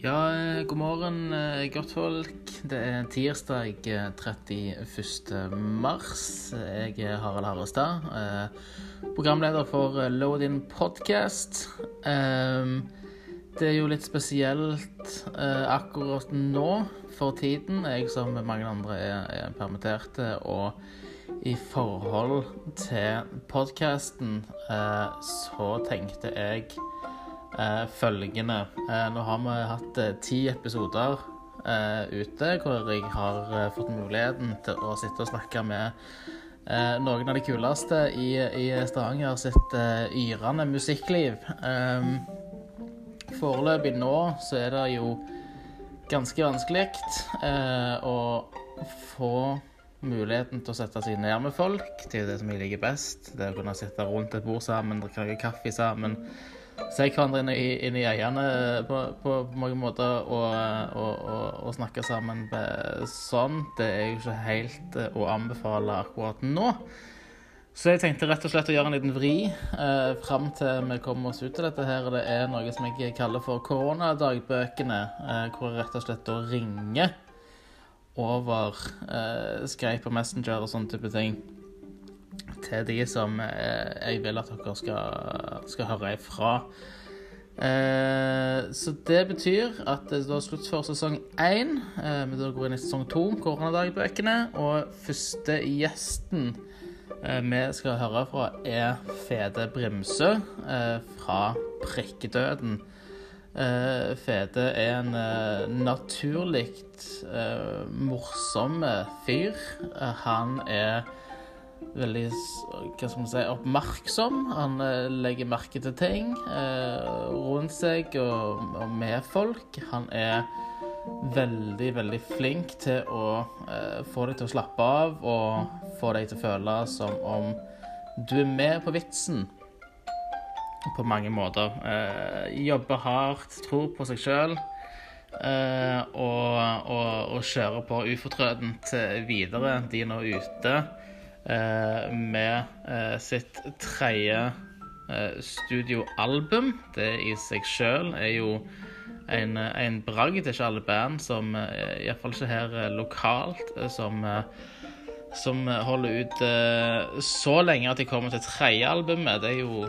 Ja, eh, god morgen, eh, godtfolk. Det er tirsdag eh, 31. mars. Jeg er Harald Harrestad, eh, programleder for eh, Load-In podcast. Ehm, det er jo litt spesielt eh, akkurat nå for tiden. Jeg som mange andre er, er permitterte. Og i forhold til podkasten så tenkte jeg eh, følgende. Eh, nå har vi hatt eh, ti episoder eh, ute hvor jeg har eh, fått muligheten til å sitte og snakke med eh, noen av de kuleste i, i Stavanger sitt eh, yrende musikkliv. Eh, foreløpig nå så er det jo ganske vanskelig eh, å få muligheten til å sette seg ned med folk. Jo det som jeg liker best. Det å kunne sitte rundt et bord sammen, drikke kaffe sammen se hverandre inn i, inn i øynene på, på, på, mange måter og, og, og, og snakke sammen sånn. Det er jo ikke helt eh, å anbefale akkurat nå. Så jeg tenkte rett og slett å gjøre en liten vri eh, fram til vi kommer oss ut av dette. her. Det er noe som jeg kaller for koronadagbøkene, eh, hvor jeg rett og slett da ringer over eh, Skype og Messenger og sånne type ting til de som eh, jeg vil at dere skal, skal høre ifra. Eh, så det betyr at det er slutt for sesong én. Eh, vi går inn i sesong to, koronadagbøkene. Og første gjesten eh, vi skal høre fra, er Fede Brimsø eh, fra Prikkedøden. Uh, Fede er en naturlig morsom fyr. han er veldig hva skal man si, oppmerksom. Han eh, legger merke til ting eh, rundt seg og, og, med folk. Han er veldig, veldig flink til å eh, få deg til å slappe av og få deg til å føle som om du er med på vitsen. På mange måter. Eh, jobber hardt, tror på seg sjøl. Uh, og, og, og kjører på ufortrødent videre. De er nå ute Eh, med eh, sitt tredje eh, studioalbum. Det i seg sjøl er jo en, en bragd. Det er ikke alle band som Iallfall ikke her lokalt som som holder ut så lenge at de kommer til tredje albumet. Det er jo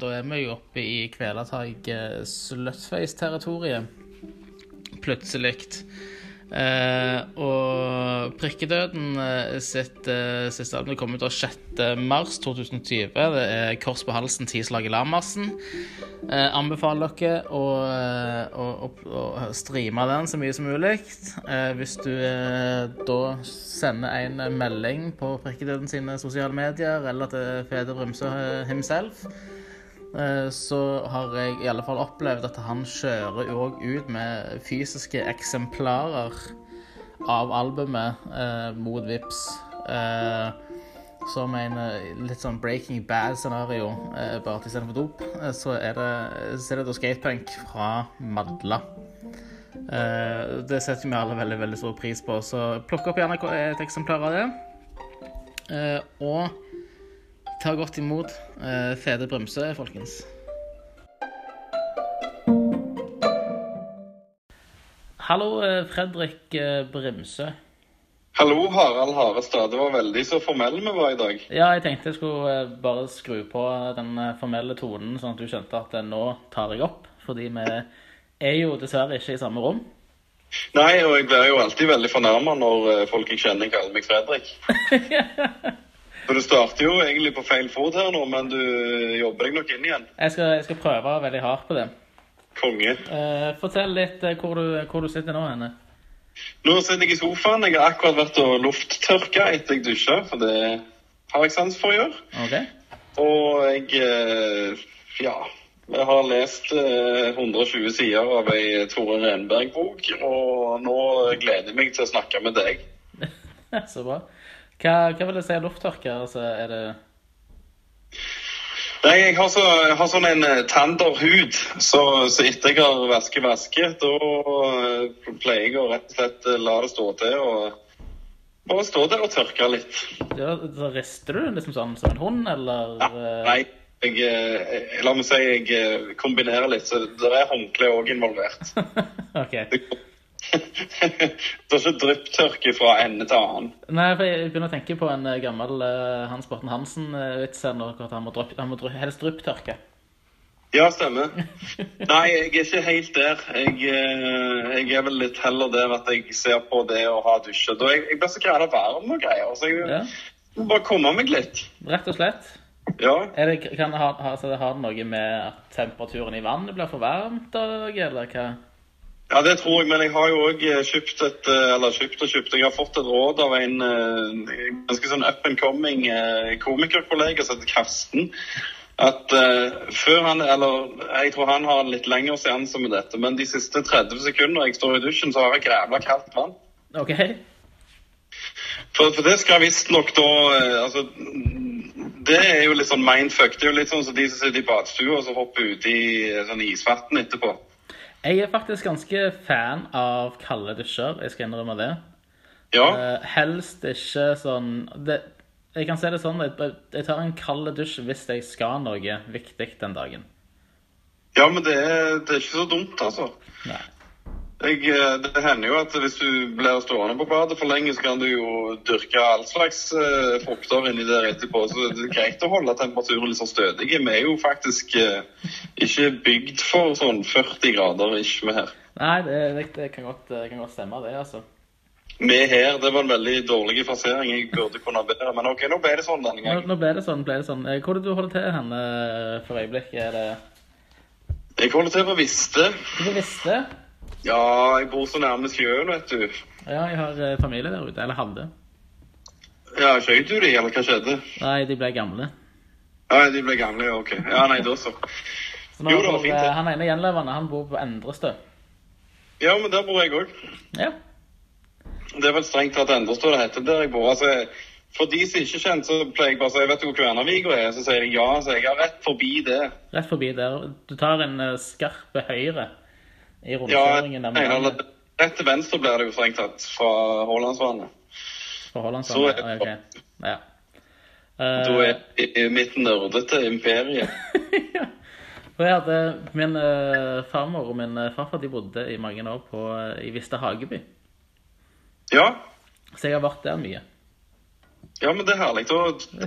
Da er vi jo oppe i Kvelertak Slutface-territoriet. Plutselig. Uh, og Prikkedøden uh, sitt uh, siste album kom ut 6.3.2020. Det er Kors på halsen, ti slag i Lamarsen. anbefaler dere å, å, å, å, streame den så mye som mulig. hvis du da sender en melding på Prikkedøden sine sosiale medier eller til Feder Brimsø himself Eh, så har jeg i alle fall opplevd at han kjører òg ut med fysiske eksemplarer av albumet eh, mot Vips. Eh, som en eh, litt sånn Breaking Bad-scenario, eh, bare at istedenfor dop, eh, så er det, så er det da skatepunk fra Madla. Eh, det setter vi alle veldig veldig stor pris på, så plukk opp gjerne et eksemplar av det. og Ta godt imot uh, Fede Bremse, folkens. Hallo, uh, Fredrik uh, Hallo, Harald Harestad. Det var veldig så formell vi var i dag. Ja, jeg tenkte jeg skulle bare skru på den formelle tonen, sånn at du skjønte at nå tar jeg opp. Fordi vi er jo dessverre ikke i samme rom. Nei, og jeg blir jo alltid veldig fornærma når folk jeg kjenner, kaller meg Fredrik. Så du starter jo egentlig på feil fot her nå, men du jobber deg nok inn igjen. Jeg skal, jeg skal prøve veldig hardt på det. Konge. Uh, fortell litt uh, hvor, du, hvor, du, sitter nå henne. Nå sitter jeg i sofaen. Jeg har akkurat vært og lufttørka etter jeg dusja, for det har jeg sans for å gjøre. Okay. Og jeg uh, ja. Jeg har lest 120 sider av ei Tore Renberg-bok, og nå gleder jeg meg til å snakke med deg. Så bra. Hva, hva vil det si er lufttørke? Altså, er det Nei, jeg har, så, jeg har sånn en tander hud, så, så, etter jeg har vasket vasket, da uh, pleier jeg å rett og slett uh, la det stå til og bare stå der og tørke litt. Ja, så Rister du liksom sånn som en hund, eller? Ja, nei, jeg, jeg, La meg si jeg eh, kombinerer litt, så det er håndkle òg involvert. OK. Det er ikke drypptørke fra ende til annen. Nei, for jeg begynner å tenke på en eh, gammel eh, Hans Borten Hansen-vits her nå, at han må, drypp, han må drypp, helst drypptørke. Ja, stemmer. Nei, jeg er ikke helt der. Jeg, eh, jeg er vel litt heller der at jeg ser på det å ha dusjet. Og jeg, jeg blir så græla varm og greier, så jeg Ja, må bare komme meg litt. rett og slett. Ja. Det, kan det ha, altså, så det har noe med at temperaturen i vannet blir for varmt, eller hva? Ja, det tror jeg, men jeg har jo òg kjøpt et eh, Eller kjøpt og kjøpt. Jeg har fått et råd av en eh, ganske sånn up and coming eh, komikerkollega som heter Karsten. At uh, før han Eller jeg tror han har en litt lengre seanse med dette, men de siste 30 sekunder jeg står i dusjen, så har jeg grævla kaldt vann. OK. For, for det skal visstnok da eh, Altså, det er jo litt sånn mindfuck. Det er jo litt sånn som de som sitter i badstua og så hopper uti eh, sånn isvann etterpå. Jeg er faktisk ganske fan av kalde dusjer, jeg skal innrømme det. Ja. Eh, helst ikke sånn det, Jeg kan si det sånn, jeg, jeg tar en kald dusj hvis jeg skal noe viktig den dagen. Ja, men det er, det er ikke så dumt, altså. Nei. Jeg, eh, det hender jo at hvis du blir stående på badet for lenge, så kan du jo dyrke all slags uh, frukter inni der etterpå. Så det er greit å holde temperaturen litt sånn stødig. Vi er jo faktisk uh, ikke bygd for sånn 40 grader ikke mer. her. Nei, det, det, kan, godt, det kan godt stemme, det, altså. Vi her, det var en veldig dårlig frasering. Jeg burde kunne bedre. Men OK, nå ble det sånn denne gangen. nå ble det sånn. ble det sånn. Hvor er det du holder til hen for øyeblikket? Er det Jeg holder til på Viste. Du visste? Ja, jeg bor så nærme sjøen, vet du. Ja, jeg har eh, familie der ute. Eller hadde. Ja, Skjøt du de, eller hva skjedde? Nei, de ble gamle. Ja, de ble gamle, ja, OK. Ja, nei, da så. Så nå Jo, det var fint, det. eh, Han ene gjenlevende han bor på Endrestø. Ja, men der bor jeg òg. Ja. Det er vel strengt tatt Endrestø det heter der jeg bor. Altså, for de som ikke er kjent, så pleier jeg bare å si vet du hvor Kværnervika er? Så sier de ja, så jeg er rett forbi det. Rett forbi der. Du tar en eh, skarp høyre i Ja, rundkjøringen Ja, med rett til venstre blir det jo strengt tatt fra Haalandsvannet. Fra Haalandsvannet, Ah, ok. Ja. Da Eh, er jeg i mitt nerdete imperie. ja. hadde Min uh, farmor og min eh, farfar de bodde i mange år på, i Vista Hageby. Ja, Så jeg har vært der mye. ja, men det er herlig. Da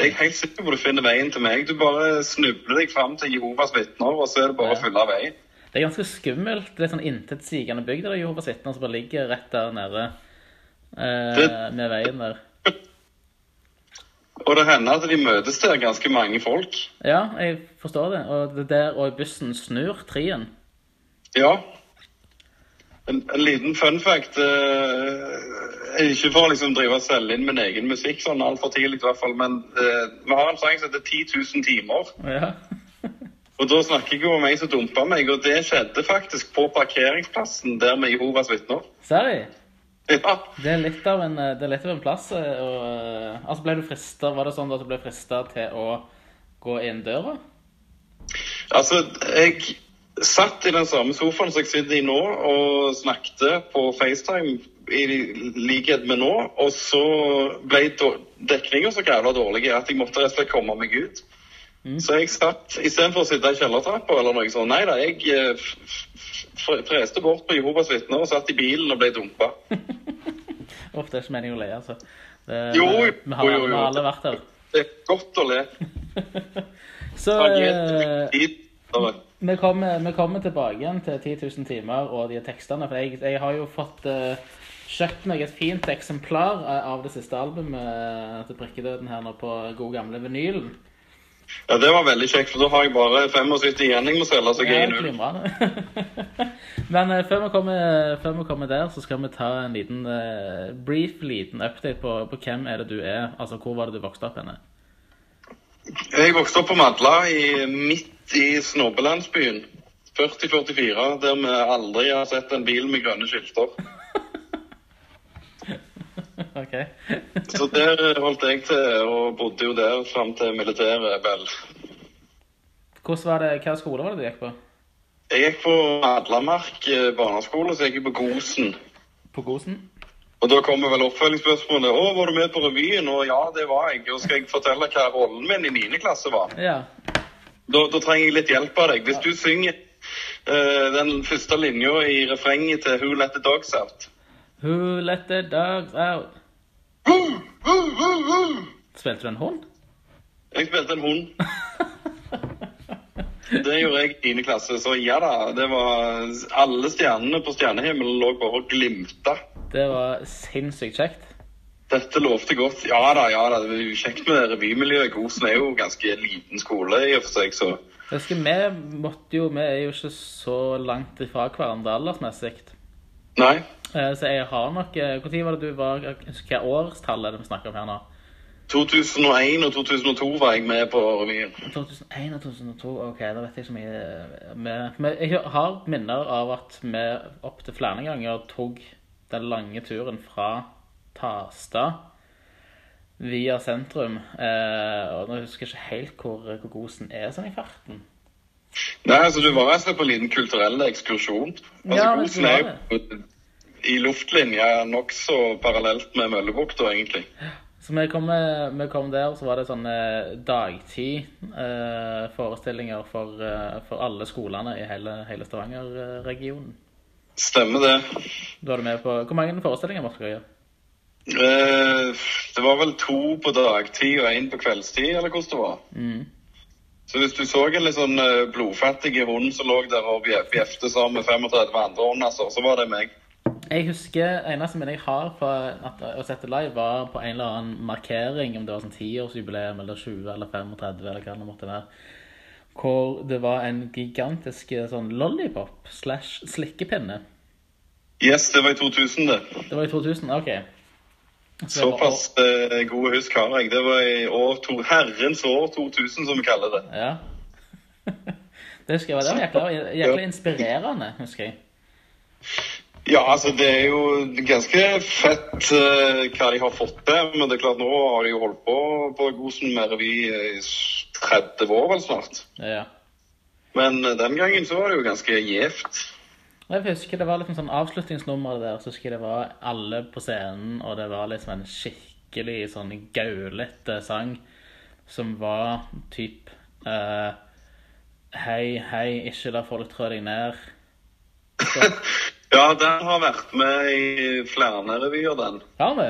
jeg er helt sikker på at du finner veien til meg. Du bare snubler deg fram til Jehovas vitner, og så er det bare å Ja. fylle veien. Det er ganske skummelt. Det er sånn intetsigende bygd der Jehovas vitner som bare ligger rett der nede eh, med veien der. Og det hender at de møtes der, ganske mange folk. Ja, jeg forstår det. Og det der og bussen snur trien. Ja. En, en liten fun fact. eh, ikke for å liksom drive og selge inn min egen musikk sånn altfor tidlig, i hvert fall, men eh, vi har en sang som heter 10 000 timer. Ja. Og da snakker jeg jo om en som dumpa meg, og det skjedde faktisk på parkeringsplassen der med Jehovas vitner. Ser jeg? Ja. Det er litt av en, det er litt av en plass. eh, Og, eh, altså ble du frista Var det sånn at du ble frista til å gå inn døra? Altså, jeg satt i den samme sofaen som jeg sitter i nå, og snakket på FaceTime i likhet med nå, og så ble dekninga så grævla dårlig at jeg måtte rett og slett komme meg ut. Så jeg satt, istedenfor å sitte i kjellertrappa eller noe sånt, nei da, jeg eh, freste bort på Jehovas vitner og satt i bilen og ble dumpa. Uff, det er ikke meningen å le, altså. Det, Jo, vi har, jo, jo, vi jo. har alle vært der. Det er godt å le. Så eh, vi, kommer, vi kommer tilbake igjen til 10 000 timer og de tekstene. For jeg, jeg har jo fått uh, kjøpt meg et fint eksemplar av det siste albumet til Prikkedøden her nå på god gamle vinylen. Ja, det var veldig kjekt, for da har jeg bare 75 igjen jeg må selge, så jeg er i Men eh, før, vi kommer, før vi kommer der, så skal vi ta en liten eh, brief liten update på, på hvem er det du er. Altså, hvor var det du vokste opp henne? Jeg vokste opp på Madla, i, midt i snobbelandsbyen. 4044, der vi aldri har sett en bil med grønne skilter. OK. Så der holdt jeg til, og bodde jo der fram til militæret, vel. Hvordan var det, Hva skole var det du gikk på? Jeg gikk på Madlamark eh, barneskole, så jeg gikk på Gosen. På Gosen? Og da kommer vel oppfølgingsspørsmålet. Å, var du med på revyen? Og ja, det var jeg. Og skal jeg fortelle hva rollen min i 9. klasse var? Ja. Da, da trenger jeg litt hjelp av deg. Hvis du synger uh, den første linja i refrenget til Who Let The Dogs Out Who let the dogs out? Spilte du en hund? Jeg spilte en hund. Det gjorde jeg i 10. klasse, så ja da. Det var Alle stjernene på stjernehimmelen lå bare og glimta. Det var sinnssykt kjekt. Dette lovte godt. Ja da, ja da. Det er jo kjekt med revymiljøet. Gosen er jo ganske liten skole i og for seg, så husker, Vi måtte jo, vi er jo ikke så langt ifra hverandre aldersmessig. Nei. Eh, Så jeg har nok Når var det du var Hva årstall er det vi snakker om her nå? 2001 og 2002 var jeg med på revyen. 2001 og 2002, ok, da vet jeg så mye vi, jeg har minner av at vi opptil flere ganger tok den lange turen fra Tasta via sentrum. Eh, og nå husker jeg ikke helt hvor, hvor Gosen er sånn i farten. Nei, altså Du var altså på en liten kulturell ekskursjon. Altså, Ja, Gosen er jo i luftlinja nokså parallelt med Møllebukta, egentlig. Så vi kom, vi kom der, så var det sånne dagtid-forestillinger for, eh, for alle skolene i hele, hele Stavanger-regionen. Stemmer det. Da var du med på Hvor mange forestillinger måtte dere gjøre? Eh, det var vel to på dagtid og én på kveldstid, eller hvordan det var. Mm. Så hvis du så en litt sånn eh, blodfattig hund som lå der og bje- bjefte sammen med 35 andre hunder, så, så var det meg. Jeg husker eneste minne jeg har fra å sette live, var på en eller annen markering, om det var sånn tiårsjubileum eller 20 eller 35 eller hva det måtte være, hvor det var en gigantisk sånn lollipop slash slikkepinne. Yes, det var i 2000, det. Det var i 2000, ok. Såpass eh, gode husk har jeg. Det var i år to, herrens år 2000, som vi kaller det. Ja. Det husker jeg, det var jækla, jækla inspirerende, husker jeg. Ja, altså det er jo ganske fett eh, hva de har fått til. Men det er klart, nå har de jo holdt på på Gosen med revy i 30 år vel snart. Ja. Men eh, den gangen så var det jo ganske gjevt. Jeg husker det var liksom sånn avslutningsnummer der, så husker jeg det var alle på scenen, og det var liksom en skikkelig sånn gaulete sang som var typ uh, Hei, hei, ikke la folk trå deg ned. Så, Ja, den har vært med i flere revyer, den. har vi?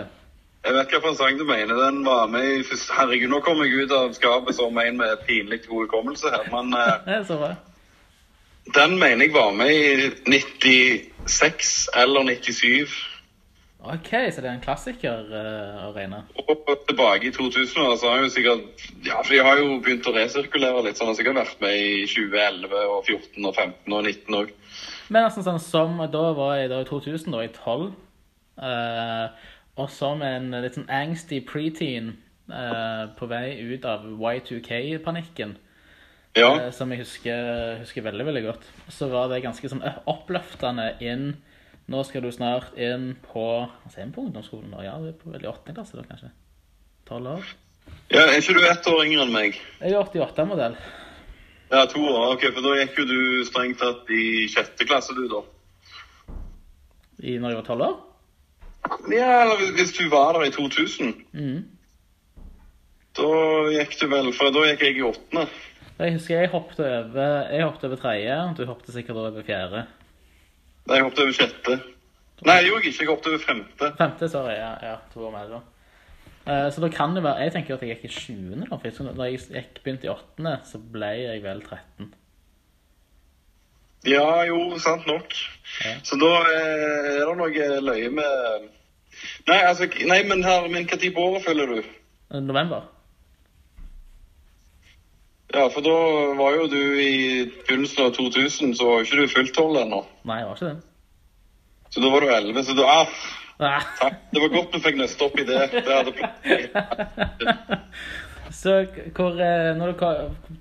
Jeg vet for sang du mener. Den var med i første... Herregud, nå kommer jeg ut av skapet som en med pinlig god hukommelse her. Men eh, Det er så bra. Den mener jeg var med i 96 eller 97. Ok, så det er en klassiker uh, å regne. Og tilbake i 2000 så har jeg jo sikkert Ja, for de har jo begynt å resirkulere litt, så han har sikkert vært med i 2011 og 14 og 15 og 19 òg. Men altså sånn som Da var jeg da i 2000, da jeg 12. Uh, og som en litt sånn angsty preteen uh, på vei ut av Y2K-panikken, Ja. eh, som jeg husker, husker veldig, veldig godt, så var det ganske sånn oppløftende inn Nå skal du snart inn på Altså inn på ungdomsskolen? Ja, du er på vel i åttende klasse da, kanskje? Tolv år? ja, Er ikke du ett år yngre enn meg? Jeg er 88-modell. Ja, to år. Ok, For da gikk jo du strengt tatt i sjette klasse, du, da. I når jeg var tolv år? Ja, eller hvis du var der i 2000. Mm. Da gikk du vel For da gikk jeg i åttende. Jeg husker jeg hoppet over, jeg hoppet over tredje, du hoppet sikkert over fjerde. Nei, jeg hoppet over sjette. Nei, jeg gjorde ikke. Jeg hoppet over femte. Femte, sorry. Ja, ja to år med da. Eh, så da kan det være Jeg tenker at jeg gikk i sjuende. da, for Da jeg gikk, begynte i åttende, så ble jeg vel 13. Ja, jo, sant nok. Ja. Så da eh, er det noe løye med Nei, altså Nei, men her, men tid på året følger du? Eh, November. Ja, for da var jo du i begynnelsen av 2000, så var jo ikke du fullt tolv ennå. Nei, jeg var ikke det. Så da var du elleve. Så da ah, Ah. takk. Det var godt du fikk nøste opp i det. Det hadde. Så hvor eh, Når du,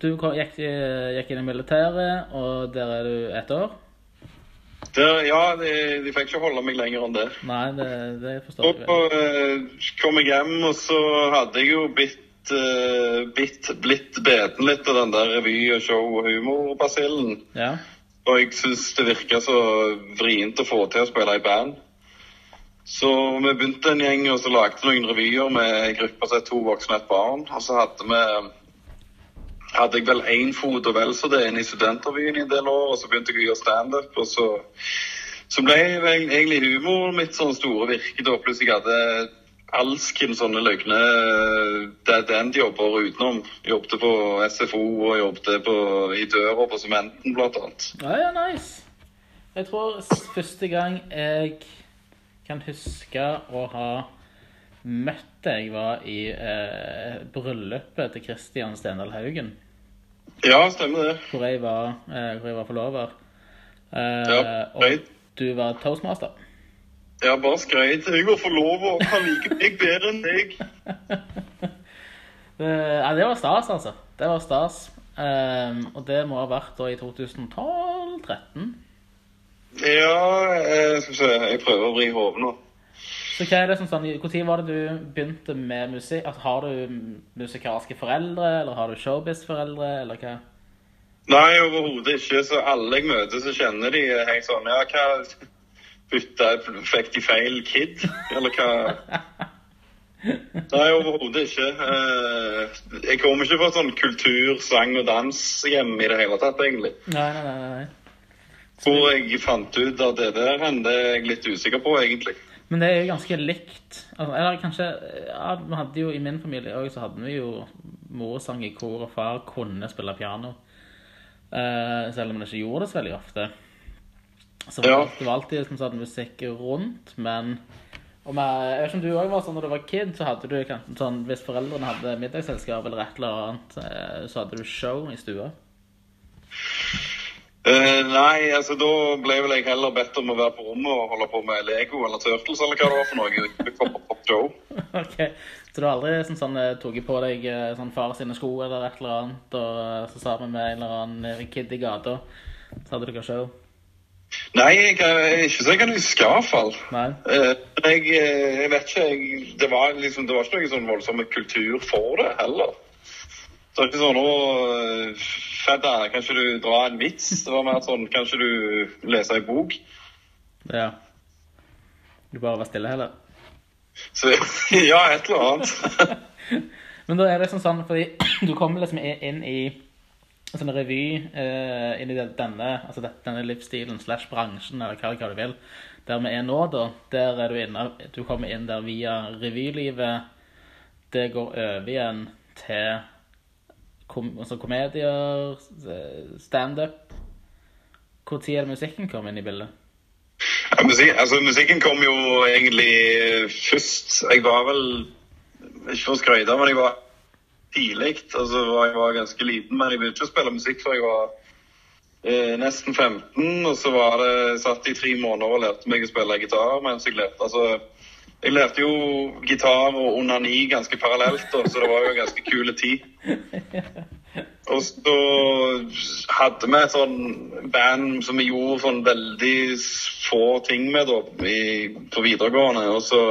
du gikk, eh, gikk inn i militæret, og der er du ett år? Der, ja, de, de fikk ikke holde meg lenger enn det. Nei, det, det forstår Så jeg vel. eh, kom jeg hjem, og så hadde jeg jo blitt, eh, blitt, blitt beten litt av den der revy- og show- og humorbasillen. Ja. Og jeg syns det virka så vrient å få til å spille i band. Så vi begynte en gjeng og så lagde noen revyer med en gruppe som To voksne og et barn. Og så hadde vi hadde jeg vel én fot og vel så det inne i Studentrevyen i en del år, og så begynte jeg å gjøre standup. Og så, så ble vel egentlig humoren mitt sånn store virke da. Pluss jeg hadde alskens sånne løgne dead end-jobber utenom. Jobbet på SFO og jobbet på, i døra på Sementen, blant annet. Ja, ja, nice. Jeg tror første gang jeg kan huske å ha møtt deg, var i eh, bryllupet til Christian Stendal Haugen. Ja, stemmer det. Hvor jeg var, eh, hvor jeg var forlover. Eh, Ja, og du var toastmaster. Ja, bare skreit. Jeg var forlover. Han liker meg bedre enn deg. Det, ja, det var stas, altså. Det var stas. Um, og det må ha vært da i 2012-13. Ja, eh, skal vi se. Jeg prøver å vri hodet nå. Så hva er det som sånn, Når var det du begynte med musikk? Altså, har du musikalske foreldre, eller har du showbiz-foreldre, eller hva? Nei, overhodet ikke. Så alle jeg møter, så kjenner de helt sånn Ja, hva bytta Fikk de feil kid? Eller hva? Nei, overhodet ikke. Eh, Jeg kommer ikke fra sånn kultur-, sang- og dans hjem i det hele tatt, egentlig. Nei, nei, nei. nei. Hvor jeg fant ut av det der det er jeg litt usikker på, egentlig. Men det er jo ganske likt. Altså, eller kanskje ja, Vi hadde jo i min familie òg, så hadde vi jo mor sang i kor, og far kunne spille piano. Eh, selv om han ikke gjorde det så veldig ofte. Så Ja. det var alltid liksom sånn musikk rundt, men og med, Jeg vet ikke om du også var sånn når du var kid, så hadde du kanskje sånn Hvis foreldrene hadde middagsselskap eller et eller annet, eh, så hadde du show i stua. Uh, nei, altså da ble vel jeg heller bedt om å være på rommet og holde på med Lego eller Turtles eller hva det var for noe. Ikke på show. ok, Så du har aldri sånn, sånn, eh, tatt på deg sånn far sine sko eller et eller annet, og så sammen med en eller annen kid i gata, så hadde dere show? Nei, jeg, ikke så jeg kan huske i hvert fall. Nei? Eh, jeg, eh, jeg vet ikke, jeg, det, var liksom, det var ikke noe sånn voldsom kultur for det heller. Det var ikke sånn å Fedda, kan ikke du dra en vits? Det var mer sånn Kan ikke du lese en bok? Ja. Du bare var stille heller? Så ja, et eller annet. Men da er det sånn sånn, fordi du kommer liksom inn i en sånn revy, eh, inn i denne, altså denne livsstilen slash bransjen, eller hva, hva du vil, der vi er nå da, der er du inne, du kommer inn der via revylivet, det går over igjen til kom, altså komedier, standup. stand-up. Tid er det musikken kom inn i bildet? Ja, musik, altså, musikken kom jo egentlig først. Jeg var vel Ikke for å skryte, men jeg var tidlig. Altså, jeg var ganske liten, men jeg begynte ikke å spille musikk før jeg var eh, nesten 15. Og så var det, satt i tre måneder og lærte meg å spille gitar mens jeg lærte. Altså, jeg lærte jo gitar og onani ganske parallelt, da, så det var jo en ganske kul tid. Og så hadde vi et sånn band som vi gjorde sånn veldig få ting med da, i, på videregående. Og så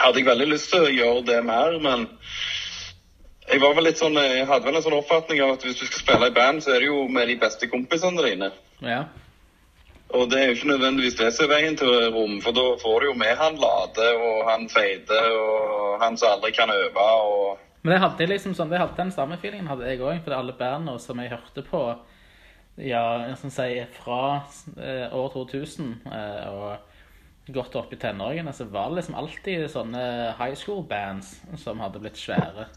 hadde jeg veldig lyst til å gjøre det mer, men jeg var vel litt sånn, jeg hadde vel en sånn oppfatning av at hvis du skal spille i band, så er det jo med de beste kompisene dine. Ja. Og det er jo ikke nødvendigvis det som er veien til rom, for da får du jo med han Lade og han Feide og han som aldri kan øve og Men jeg hadde liksom sånn, jeg hadde den samme feelingen hadde jeg òg, for alle bandene som jeg hørte på ja, sånn si, fra eh, år 2000 eh, og godt opp i tenårene, så var det liksom alltid sånne high school bands som hadde blitt svære.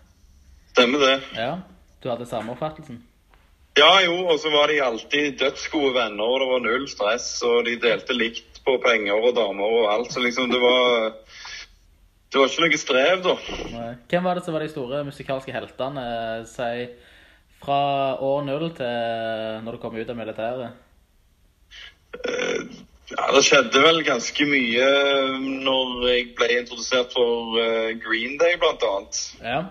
Stemmer det. Ja, du hadde samme oppfattelsen? Ja, jo, og så var de alltid dødsgode venner, og det var null stress, og de delte likt på penger og damer og alt, så liksom det var Det var ikke noe strev, da. Nei. Hvem var det som var de store musikalske heltene, si, fra år null til når du kom ut av militæret? Eh, Ja, det skjedde vel ganske mye når jeg ble introdusert for eh, Green Day, blant annet. Ja.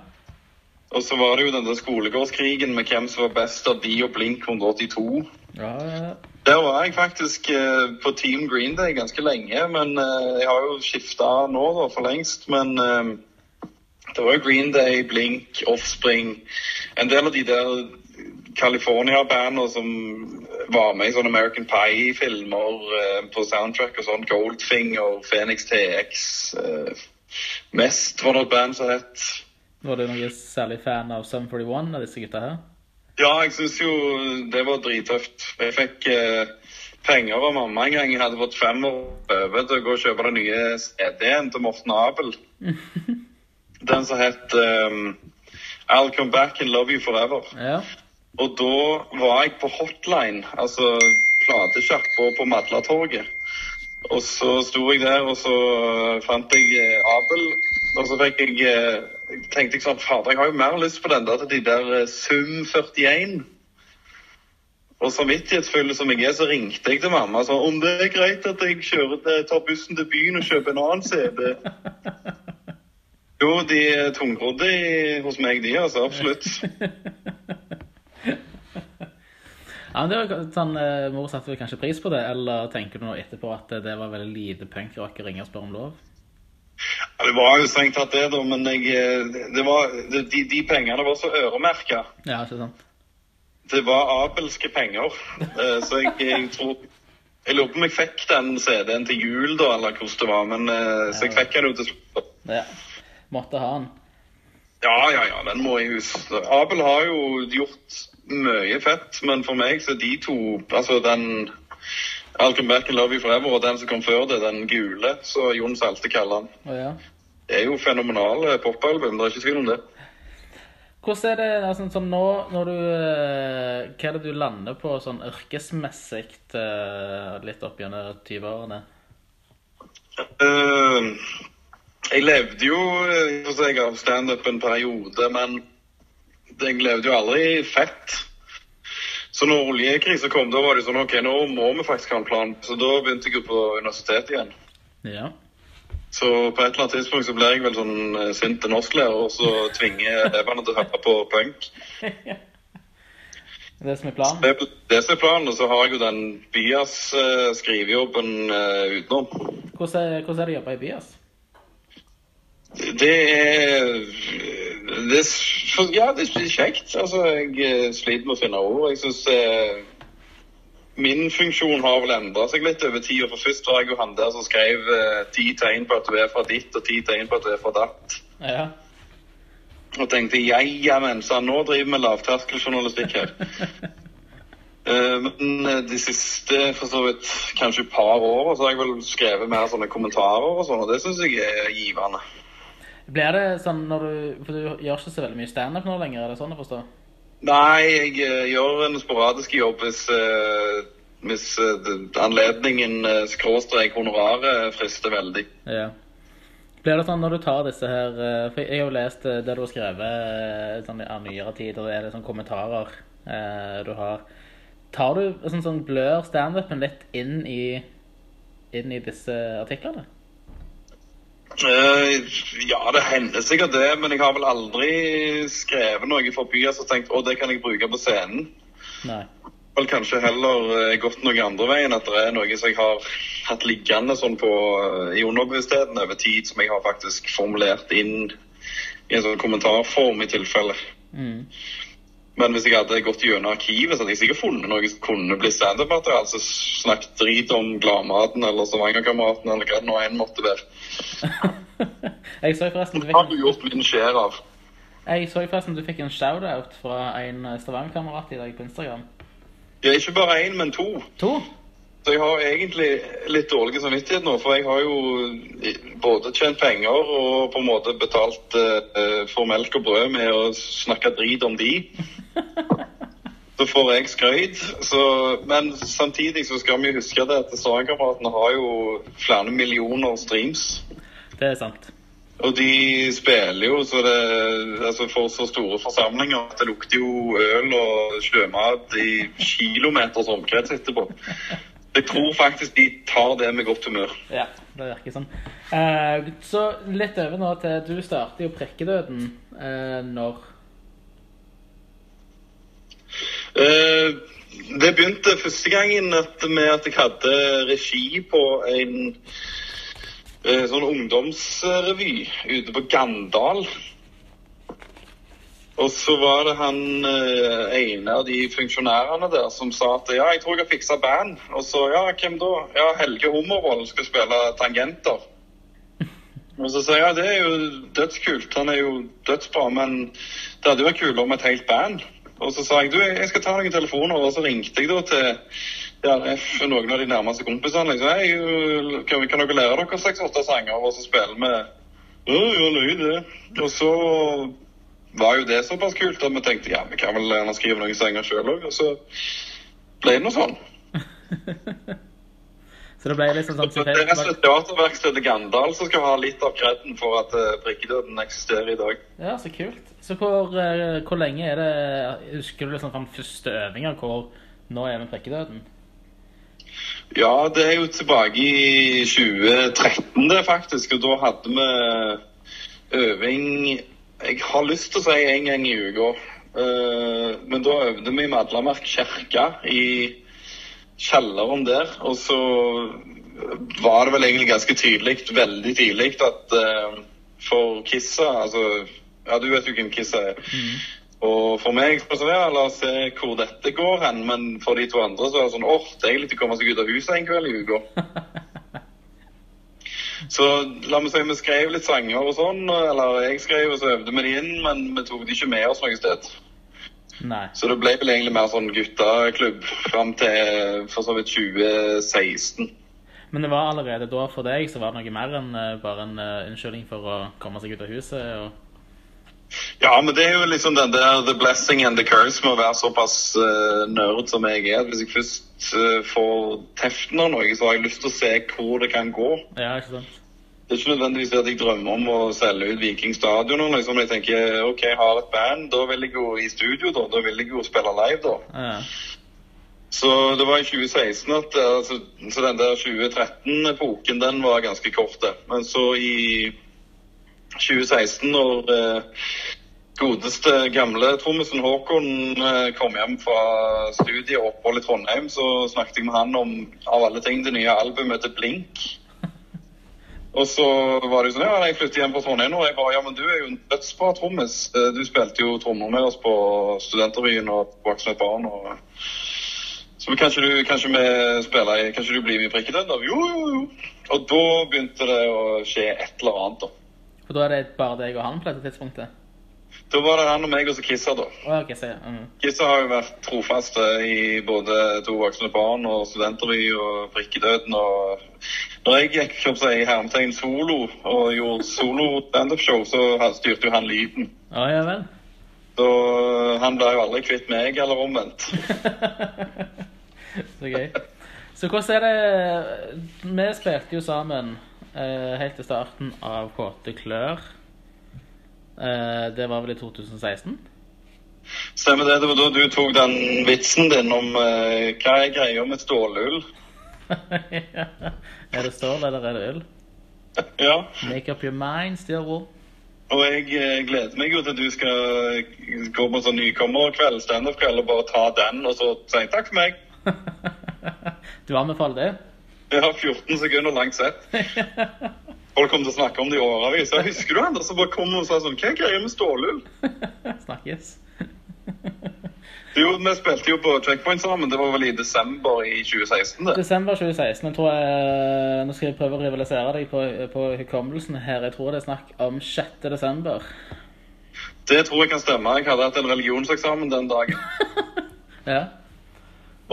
Og så var det jo denne skolegårdskrigen med hvem som var best av de og Blink 182. Ja, ja. Der var jeg faktisk eh, på Team Green Day ganske lenge, men eh, jeg har jo skifta nå da, for lengst. Men eh, det var jo Green Day, Blink, Offspring En del av de der California-bandene som var med i sånne American Pie-filmer eh, på soundtrack og sånn. Goldfinger, Phoenix TX. Eh, Mest var det et band som het Var du noe særlig fan av Sum 41 av disse gutta her? Ja, jeg syns jo det var drittøft. Jeg fikk eh, penger av mamma en gang. Jeg hadde fått fem år over til å gå og kjøpe den nye CD-en til Morten Abel. Den som het um, I'll Come Back and Love You Forever. Ja. Og da var jeg på Hotline, altså platesjappa på Madlatorget. Og så sto jeg der, og så fant jeg eh, Abel. Og så fikk jeg eh, tenkte jeg sånn Fader, jeg har jo mer lyst på den der til de der eh, Sum 41. Og samvittighetsfull som jeg er, så ringte jeg til mamma og sa om det er greit at jeg kjører til, tar bussen til byen og kjøper en annen CD. Jo, de er tungrodde hos meg, de, altså. Absolutt. Ja, men det var sånn, eh, Mor satte vel kanskje pris på det, eller tenker du nå etterpå at det var veldig lite punkrock å ringe og spørre om lov? Ja, det var jo strengt tatt det, da, men jeg, eh, det var, de, de pengene var så øremerka. Ja, ikke sant? Det var abelske penger. Eh, Så jeg, jeg tror Jeg lurer på om jeg fikk den CD-en til jul, da, eller hvordan det var. Men, eh, så jeg fikk den jo til slutt. Ja. Måtte ha den. Ja, ja, ja, den må jeg huske. Abel har jo gjort mye fett, men for meg så er de to Altså den I'll Come Back and Love You Forever og den som kom før det, den gule, så Jon Salte kaller den. Oh, ja. Det er jo fenomenale popalbum, det er ikke tvil om det. Hvordan er det altså, sånn nå når du eh, Hva er det du lander på sånn yrkesmessig eh, litt opp gjennom 20-årene? Uh, jeg levde jo jeg, av standup en periode, men jeg levde jo aldri fett. Så når oljekrisen kom, da var det sånn OK, nå må vi faktisk ha en plan. Så da begynte jeg jo på universitetet igjen. Ja. Så på et eller annet tidspunkt så blir jeg vel sånn eh, sint til norsklærer, og så tvinger elevene til å høre på punk. Det som er planen? Det det som er planen, og så har jeg jo den Bias-skrivejobben uh, utenom. Hvordan er, hvordan er det å jobbe i Bias? Det er, det Ja, det er kjekt. Altså, jeg sliter med å finne ord. Jeg syns eh, min funksjon har vel endra seg litt over tid. For først var jeg jo han der som skrev eh, ti tegn på at du er fra ditt, og ti tegn på at du er fra datt. Ja. Og tenkte ja, men, så nå driver vi lavterskeljournalistikk her. Eh, Men eh, de siste for så vidt kanskje et par år så har jeg vel skrevet mer sånne kommentarer og sånn, og det syns jeg er givende. Blir det sånn når du For du gjør ikke så veldig mye standup nå lenger, er det sånn å forstå? Nei, jeg eh, gjør en sporadisk jobb hvis, eh, hvis eh, anledningen, skråstrek, honoraret frister veldig. Ja. Blir det sånn når du tar disse her For jeg har jo lest det du har skrevet sånn av nyere tid, og er det sånn kommentarer eh, du har. Tar du sånn, sånn blør standupen litt inn i, inn i disse artiklene? Eh, ja, det hender sikkert det, men jeg har vel aldri skrevet noe for byen som tenkt å, det kan jeg bruke på scenen. Nei. Vel kanskje heller eh, gått noe andre veien, at det er noe som jeg har hatt liggende sånn på, eh, i underbevisstheten over tid, som jeg har faktisk formulert inn i en sånn kommentarform i tilfelle. Mm. Men hvis jeg hadde gått gjennom arkivet, så hadde jeg sikkert funnet noe som kunne bli standup-materiale. Altså snakket drit om Gladmaten eller Stavangerkameraten eller hva det nå enn måtte være. jeg så forresten du Det har du gjort min skjær av. jeg så forresten du fikk en shout-out fra en Stavanger-kamerat i dag på Instagram. Det er ikke bare én, men to. To? Så jeg har egentlig litt dårlig samvittighet nå, for jeg har jo både tjent penger og på en måte betalt uh, for melk og brød med å snakke drit om de. Så får jeg skryt. Men samtidig så skal vi huske det at Stavangerkameratene har jo flere millioner streams. Det er sant. Og de spiller jo så det, altså for så store forsamlinger at det lukter jo øl og sjømat i kilometers omkrets etterpå. Jeg tror faktisk de tar det med godt humør. Ja, det virker sånn. Eh, så litt over nå til Du starter jo Prekkedøden eh, når Eh, det begynte første gangen at, med at jeg hadde regi på en eh, sånn ungdomsrevy ute på Gandal. Og så var det han eh, ene av de funksjonærene der som sa at ja, jeg tror jeg har fiksa band. Og så ja, hvem da? Ja, Helge Hummervoll skal spille tangenter. Og så sa jeg ja, det er jo dødskult. Han er jo dødsbra, men det hadde jo vært kulere med et helt band. Og så sa jeg du, jeg skal ta noen telefoner, og så ringte jeg da til DRF, noen av de nærmeste kompisene. Liksom, hei, kan, kan dere lære dere seks-åtte sanger, og så spille med Ja, ja, løy det. Og så var jo det såpass kult at vi tenkte ja, vi kan vel gjerne skrive noen sanger sjøl òg. Og så ble det noe sånn. Så det ble liksom sånn Så det er rett teaterverkstedet Gandal som skal ha litt av kreden for at uh, prikkedøden eksisterer i dag. Ja, så kult. Så hvor, eh, hvor lenge er det Husker du liksom fra den første øvinga hvor nå er vi prikkedøden? Ja, det er jo tilbake i 2013 det faktisk, og da hadde vi øving Jeg har lyst til å si en gang i uka. Uh, men da øvde vi i Madlamark kirke i kjelleren der. Og så var det vel egentlig ganske tydelig, veldig tidlig, at uh, for Kissa Altså, ja, du vet jo hvem Kissa er. Og for meg så ja, la oss se hvor dette går hen. Men for de to andre så er det sånn åh, deilig å komme seg ut av huset en kveld i uka. Så la meg si vi skrev litt sanger og sånn, eller jeg skrev og så øvde vi de inn, men vi tok de ikke med oss noe sted. Nei. Så det ble vel egentlig mer sånn gutteklubb fram til for så vidt 2016. Men det var allerede da for deg så var det noe mer enn eh, bare en eh, unnskyldning for å komme seg ut av huset? og... Ja, men det er jo liksom den der the blessing and the curse med å være såpass uh, nerd som jeg er. Hvis jeg først eh, får teften av noe, så har jeg lyst til å se hvor det kan gå. Ja, ikke sant? Det er ikke nødvendigvis at jeg drømmer om å selge ut Viking stadion. Liksom. Jeg tenker OK, jeg har et band, da vil jeg jo i studio, da. Da vil jeg jo spille live, da. Ja. Så det var i 2016 at altså, Så den der 2013-epoken, den var ganske kort, det. Men så i 2016, når eh, godeste gamle trommisen Håkon eh, kom hjem fra studiet og opphold i Trondheim, så snakket jeg med han om, av alle ting, det nye albumet til Blink. Og så var det jo sånn, ja, jeg flyttet hjem fra Trondheim nå, og jeg bare, ja, men du er jo en dødsbra trommis. Eh, Du spilte jo trommer med oss på Studentervyen og Voksne barn, og... Så kanskje du, kanskje spiller kanskje du blir med i Prikkedød? Jo, jo, jo. Og da begynte det å skje et eller annet da. For da er det bare deg og han på dette tidspunktet? Da var det han og meg og så Kissa da. Oh, okay, så, mm. Kissa har jo vært trofaste i både To voksne barn og Studentervy og Brikkedøden. Og når jeg gikk kjøpt seg i hermetegn solo og gjorde solo standup-show, så styrte jo han lyden. Oh, ja vel. Så han ble jo aldri kvitt meg, eller omvendt. Så gøy. Så hvordan er det Vi spilte jo sammen eh, helt til starten av Kåte klør. Eh, det var vel i 2016? Stemmer det. Det var da du tok den vitsen din om uh, hva er greia med stålull. er det stål, eller er det øl? Ja. Make up your mind, still. Og jeg eh, gleder meg jo til du skal gå på sånn nykommerkveld, standup-kveld, og bare ta den, og så si takk for meg. du anbefaler det? Jeg har 14 sekunder langt sett. Folk kommer til å snakke om det i årevis. Jeg husker du han da så bare kom og sa sånn Hva er greia med stålull? Snakkes. Jo, vi spilte jo på Checkpoint sammen. Det var vel i desember i 2016, det. Desember 2016. Jeg tror jeg, Nå skal jeg prøve å rivalisere deg på, på hukommelsen her. Jeg tror det er snakk om 6. desember. Det tror jeg kan stemme. Jeg hadde hatt en religionseksamen den dagen. Ja.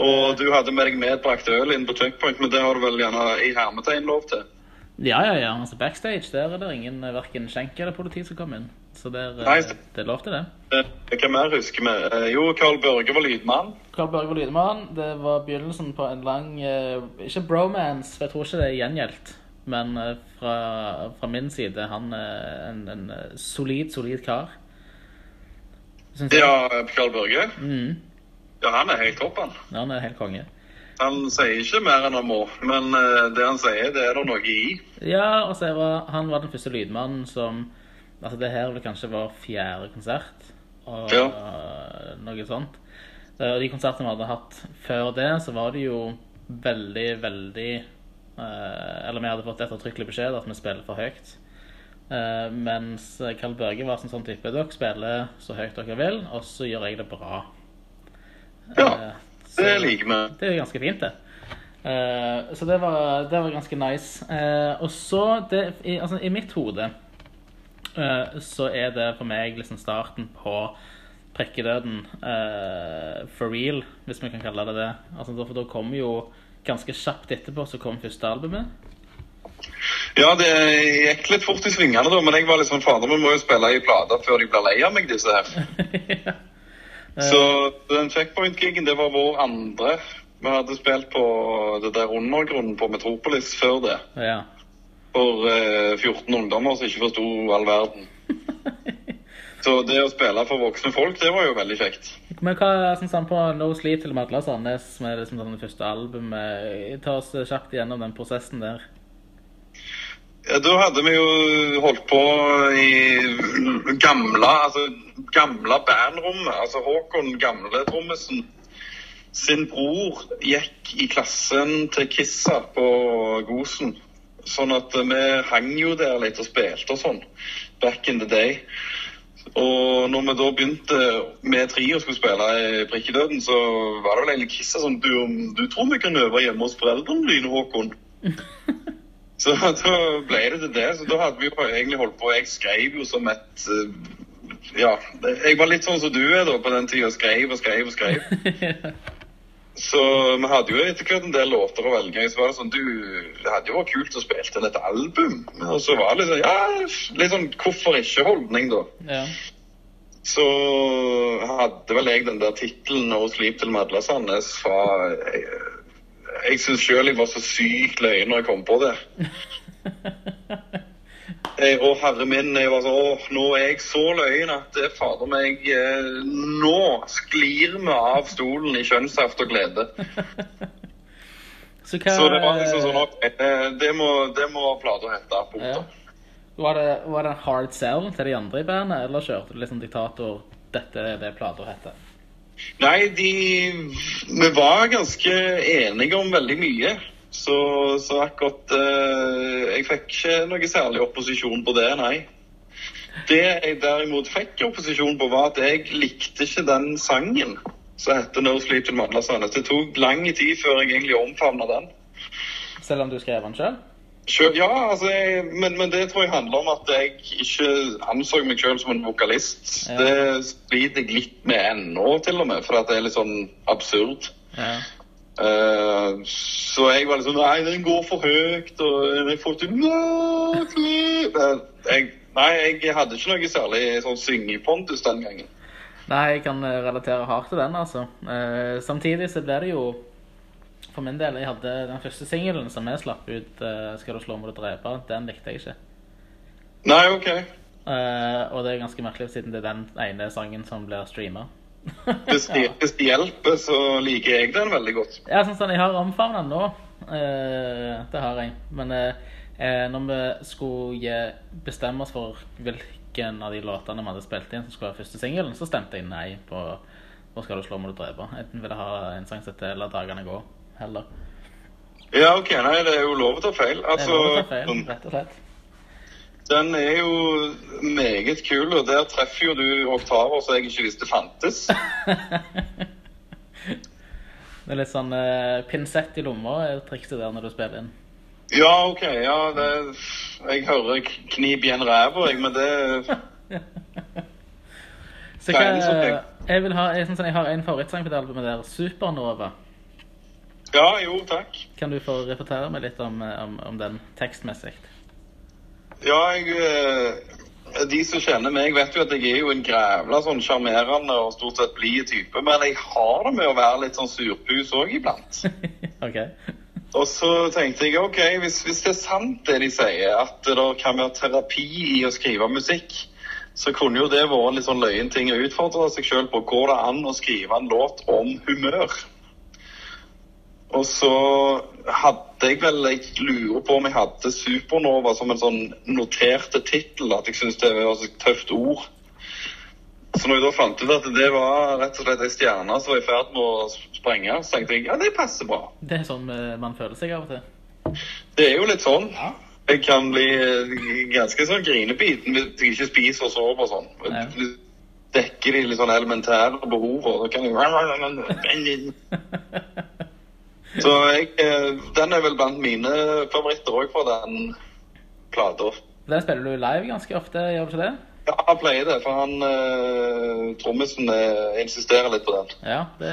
Og du hadde med deg medbrakt øl inn på Checkpoint, men det har du vel gjerne i hermetegn lov til? Ja, ja, ja. Altså Backstage der er det ingen verken skjenk eller politi som kommer inn. Så det er, Nei. det er lov til det. Eh, Hva mer husker vi? Eh, Jo, Carl Børge var lydmann. Carl Børge var lydmann. Det var begynnelsen på en lang eh, Ikke bromance, for jeg tror ikke det er gjengjeldt. Men eh, fra, fra min side han er en, en eh, solid, solid kar. Ja, Carl Børge. Mm, Ja, han er helt topp, han. ja, han er helt konge. Han sier ikke mer enn han må, men eh, det han sier, det er det noe i. Ja, og så var han var den første lydmannen som Altså, det her vel kanskje vår fjerde konsert, og Ja. noe sånt. Eh, Og de konsertene vi hadde hatt før det, så var det jo veldig, veldig eh, Eller vi hadde fått ettertrykkelig beskjed at vi spiller for høyt. Mens Karl Børge var sånn, sånn type Dere spiller så høyt dere vil, og så gjør jeg det bra. Ja, så- Det liker vi. det er ganske fint, det. Uh, så det var, det var ganske nice. Uh, og så, det, i, altså, i mitt hode, uh, så er det for meg liksom starten på prikkedøden eh, for real, hvis vi kan kalle det det. Altså, for da kommer jo ganske kjapt etterpå så kom første albumet. Ja, det gikk litt fort i svingene, da, men jeg var litt sånn Fader, vi må jo spille i plater før de blir lei av meg, disse her. Så den checkpoint-gigen, det var vår andre. Vi hadde spilt på det der undergrunnen på Metropolis før det. Ja. For eh, 14 ungdommer som ikke forsto all verden. Så det å spille for voksne folk, det var jo veldig kjekt. Men hva syns han på No Sleep til Madla Sandnes, som er liksom det første albumet? Ta oss kjapt gjennom den prosessen der. Ja, da hadde vi jo holdt på i gamle, altså gamle bandrommet. Altså Håkon, gamle trommisen, sin bror gikk i klassen til Kissa på Gosen. Sånn at vi hang jo der litt og spilte og sånn. Back in the day. Og når vi da begynte med tre og skulle spille i Prikkedøden, så var det vel egentlig Kissa sånn du, du tror vi kan øve hjemme hos foreldrene dine, Håkon? Så da ble det til det. Så da hadde vi jo egentlig holdt på. Jeg skrev jo som et eh, Ja, jeg var litt sånn som du er da på den tida. Skrev og skrev og skrev. Så vi hadde jo etter hvert en del låter å velge i. Så var det sånn Du, det hadde jo vært kult å spille inn et album. Og så var det litt sånn Ja, litt sånn hvorfor ikke-holdning, da. Ja. Så hadde vel jeg den der tittelen 'No Sleep til Madla Sandnes' fra Jeg, syns sjøl jeg var så sykt løyen når jeg kom på det. Jeg, å, herre min, jeg var sånn Å, nå er jeg så løyen at det fader meg eh, Nå sklir vi av stolen i kjønnssaft og glede. Så hva Så det var liksom sånn ok, eh, Det må, det må plata hete. ja. Var, det, var det en hard sell til de andre i bandet, eller kjørte du liksom diktator Dette er det plata heter? Nei, de Vi var ganske enige om veldig mye. Så, så akkurat eh, Jeg fikk ikke noe særlig opposisjon på det, nei. Det jeg derimot fikk opposisjon på, var at jeg likte ikke den sangen som heter 'No Sleep til Madla Det tok lang tid før jeg egentlig omfavna den. Selv om du skrev den sjøl? Selv, ja, altså, jeg, men, men det tror jeg handler om at jeg ikke anså meg selv som en vokalist. Ja. Det sliter jeg litt med ennå, til og med, for at det er litt sånn absurd. Ja. Uh, så jeg var liksom Nei, den går for høyt, og jeg får til «No. Eh, jeg, Nei, jeg hadde ikke noe særlig sånn syngepontus den gangen. Nei, jeg kan relatere hardt til den, altså. Uh, samtidig så blir det jo For min del, jeg hadde den første singelen som jeg slapp ut, uh, 'Skal du slå må du drepe', den likte jeg ikke. Nei, OK. Uh, og det er ganske merkelig, siden det er den ene sangen som blir streama. Hvis det, det hjelper, så liker jeg den veldig godt. Ja, sånn sånn, jeg har omfavnet den nå. Uh, det har jeg. Men når vi skulle bestemme oss for hvilken av de låtene vi hadde spilt inn som skulle være første singelen, så stemte jeg nei på Hvor skal du slå, må du drepe. Jeg ville ha en sang som heter La dagene gå, heller. Ja, OK. Nei, det er jo lov å ta feil. Det er Altså, lov å ta feil, rett og slett. den er jo meget kul, og der treffer jo du oktaver som jeg ikke visste fantes. Det er litt sånn eh, pinsett i lomma er trikset der når du spiller inn. Ja, OK. Ja, det Jeg hører knip igjen ræva, jeg, men det Så hva, sånn jeg, vil ha, jeg, sånn, jeg har en favorittsang på det albumet der, 'Supernova'. Ja, jo, takk. Kan du få repetere meg litt om, eh, om, om den tekstmessig? Ja, jeg eh, De som kjenner meg, vet jo at jeg er jo en grævla sånn sjarmerende og stort sett blid type, men jeg har det med å være litt sånn surpus òg iblant. OK. Og så tenkte jeg OK, hvis, hvis det er sant det de sier, at det kan være terapi i å skrive musikk, så kunne jo det vært en litt sånn løyen ting å utfordre seg sjøl på. Går det an å skrive en låt om humør? Og så hadde jeg vel Jeg lurer på om jeg hadde Supernova som en sånn noterte tittel. At jeg syntes det var et tøft ord. Så når jeg da fant ut at det var rett og slett ei stjerne som var i ferd med å sprenge, så tenkte jeg ja, det passer bra. Det er sånn eh, man føler seg av og til. Det er jo litt sånn. Ja. Jeg kan bli eh, ganske sånn grinebiten hvis jeg ikke spiser og sover og sånn. Nei. Dekker de litt sånn elementære behov, og da kan jeg Så jeg, eh, den er vel blant mine favoritter òg for den plata. Den spiller du live ganske ofte, gjør du ikke det? Ja, han pleier det, for han uh, trommisen uh, insisterer litt på den. Ja, det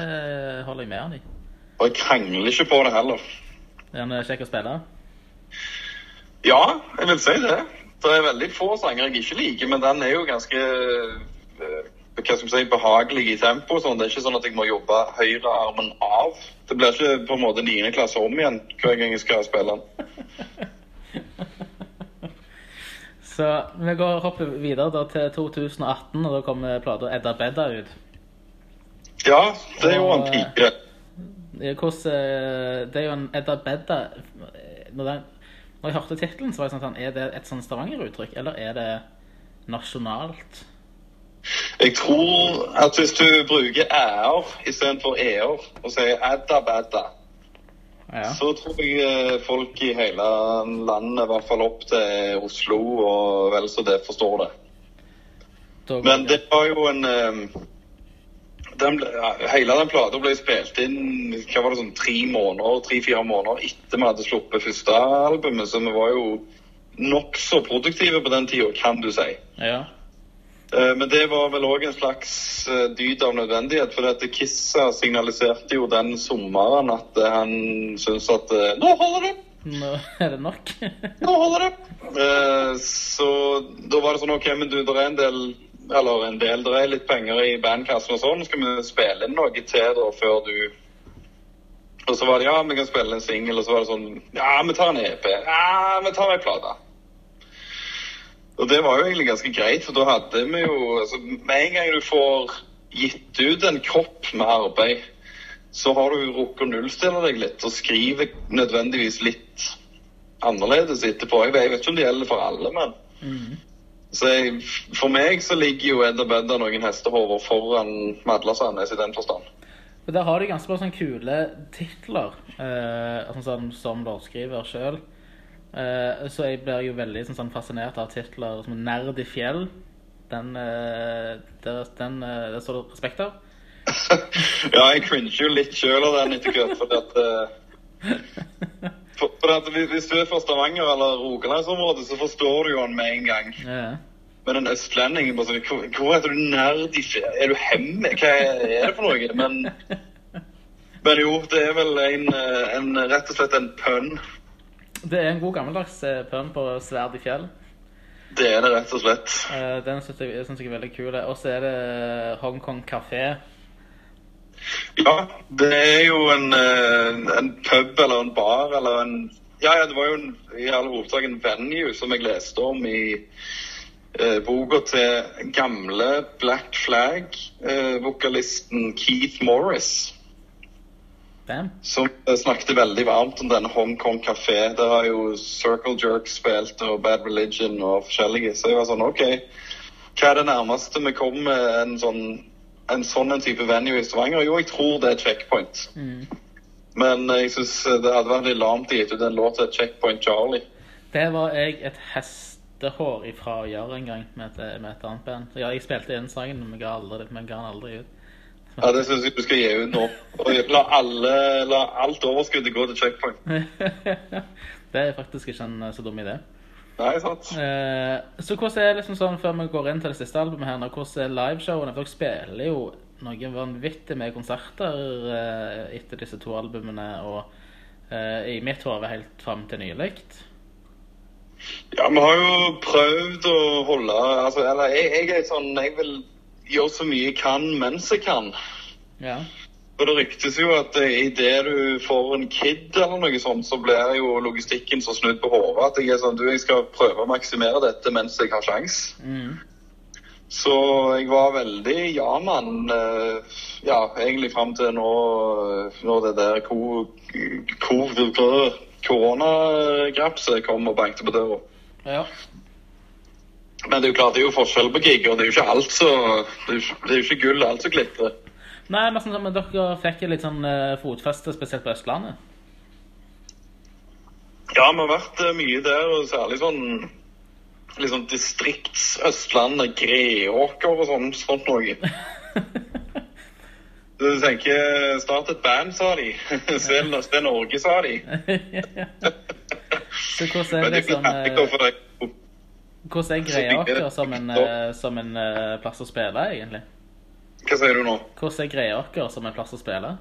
holder jeg med han i. Og jeg krangler ikke på det heller. Er han kjekk å spille? Ja, jeg vil si det. Det er veldig få sanger jeg ikke liker, men den er jo ganske eh, hva skal vi si, behagelig i tempo. Sånn. Det er ikke sånn at jeg må jobbe høyrearmen av. Det blir ikke på en måte 9. klasse om igjen hver gang jeg skal spille den. Så vi går hopper videre da til 2018, og da kommer plata Edda Bedda ut. Ja, det er jo en pike. Hvordan eh, Det er jo en Edda Bedda Når, den, når jeg hørte tittelen, så var jeg sånn, Er det et sånn Stavanger-uttrykk, eller er det nasjonalt? Jeg tror at hvis du bruker æ-er istedenfor e-er og sier adda-badda, Ja. så tror jeg eh, folk i hele landet, i hvert fall opp til Oslo og vel så det, forstår det. Men det var jo en eh, den, ble- Hele den plata ble spilt inn hva var det sånn tre måneder, tre-fire måneder etter vi hadde sluppet første albumet, så vi var jo nokså produktive på den tida, kan du si. Ja. Eh, Men det var vel òg en slags eh, dyd av nødvendighet. For dette Kissa signaliserte jo den sommeren at eh, han syntes at Nå holder det! Nå er det nok. Nå holder det! Så da var det sånn OK, men du, det er en del Eller en del, det er litt penger i bandkassen og sånn. Skal vi spille inn noe til da før du Og så var det ja, vi kan spille en singel, og så var det sånn Ja, vi tar en EP. Ja, vi tar ei plate. Og det var jo egentlig ganske greit, for da hadde vi jo altså, Med en gang du får gitt ut en kropp med arbeid, så har du rukket å nullstille deg litt og skriver nødvendigvis litt annerledes etterpå. Jeg vet, ikke om det gjelder for alle, men Mhm. så jeg, For meg så ligger jo Edda Bedda noen hestehover foran Madla Sandnes i den forstand. Men Der har de ganske bra sånne kule titler, eh, altså sånn, som låtskriver sjøl. Eh, så jeg blir jo veldig sånn, sånn fascinert av titler som 'Nerd i fjell'. Den, der, den eh, det står det respekt av. ja, jeg cringer jo litt sjøl av den etter hvert, fordi at for, for at hvis- du er fra Stavanger eller Rogalandsområdet, så forstår du jo den med en gang. Ja. Men en østlending bare sånn, hvor, hvor heter du nerd i fjell? Er du hemme? Hva er det for noe? Men, men jo, det er vel en, en rett og slett en pønn. Det er en god gammeldags eh, pønn på sverd i fjell. Det er det rett og slett. Eh, den syns jeg, jeg er veldig kul. Og så er det Hongkong kafé. Ja, det er jo en, eh, en pub eller en bar eller en Ja, ja, det var jo en, i all hovedsak en venue som jeg leste om i eh, boka til gamle Black Flag-vokalisten Keith Morris. Bam. Som eh, snakket veldig varmt om denne Hongkong kafé. Der har jo Circle Jerk spilt og Bad Religion og forskjellige. Så jeg var sånn OK, hva er det nærmeste vi kommer en sånn en sånn type venue i Stavanger? Jo, jeg tror det er Checkpoint. Mm. Men eh, jeg syns det hadde vært litt lamt å gi ut en låt til Checkpoint Charlie. Det var jeg et hestehår ifra å gjøre en gang med et, med et annet band. Ja, jeg spilte inn sangen, men ga den aldri ut. Ja, Det syns jeg du skal gi ut nå. Og la, alle, la alt overskuddet gå til Checkpoint. det er faktisk ikke en eh, så dum idé. Nei, sant? Eh, så hvordan er liksom sånn, før vi går inn til det siste albumet her, hvordan er liveshowene? For dere spiller jo noen vanvittig med konserter eh, etter disse to albumene, og eh, i mitt hode helt fram til nylig. Ja, vi har jo prøvd å holde altså, Eller jeg, jeg er sånn Jeg vil gjøre så mye jeg kan mens jeg kan. Ja. For det ryktes jo at eh, idet du får en kid eller noe sånt, så blir jo logistikken så snudd på hodet at jeg er sånn Du, jeg skal prøve å maksimere dette mens jeg har sjans. Mm. Så jeg var veldig ja-mann. eh, Ja, egentlig fram til nå eh, når det der ko- ko- koronagrapset kom og bankte på døra. ja. Men det er jo klart, det er jo forskjell på gig, og det er jo ikke alt så Det er jo ikke, det er jo ikke gull alt som glitrer. Nei, men, sånn, men dere fikk litt sånn eh, fotfeste, spesielt på Østlandet. Ja, vi har vært eh, mye der, og særlig sånn liksom distrikts-Østlandet, Greåker og sånn, sånt noe. Du tenker Start et band, sa de. Se se Norge, sa de. så hvordan er det sånn Hvordan er Greåker som en, eh, som en eh, plass å spille, egentlig? Hva sier du nå? Hvordan er greia dere som en plass å spille?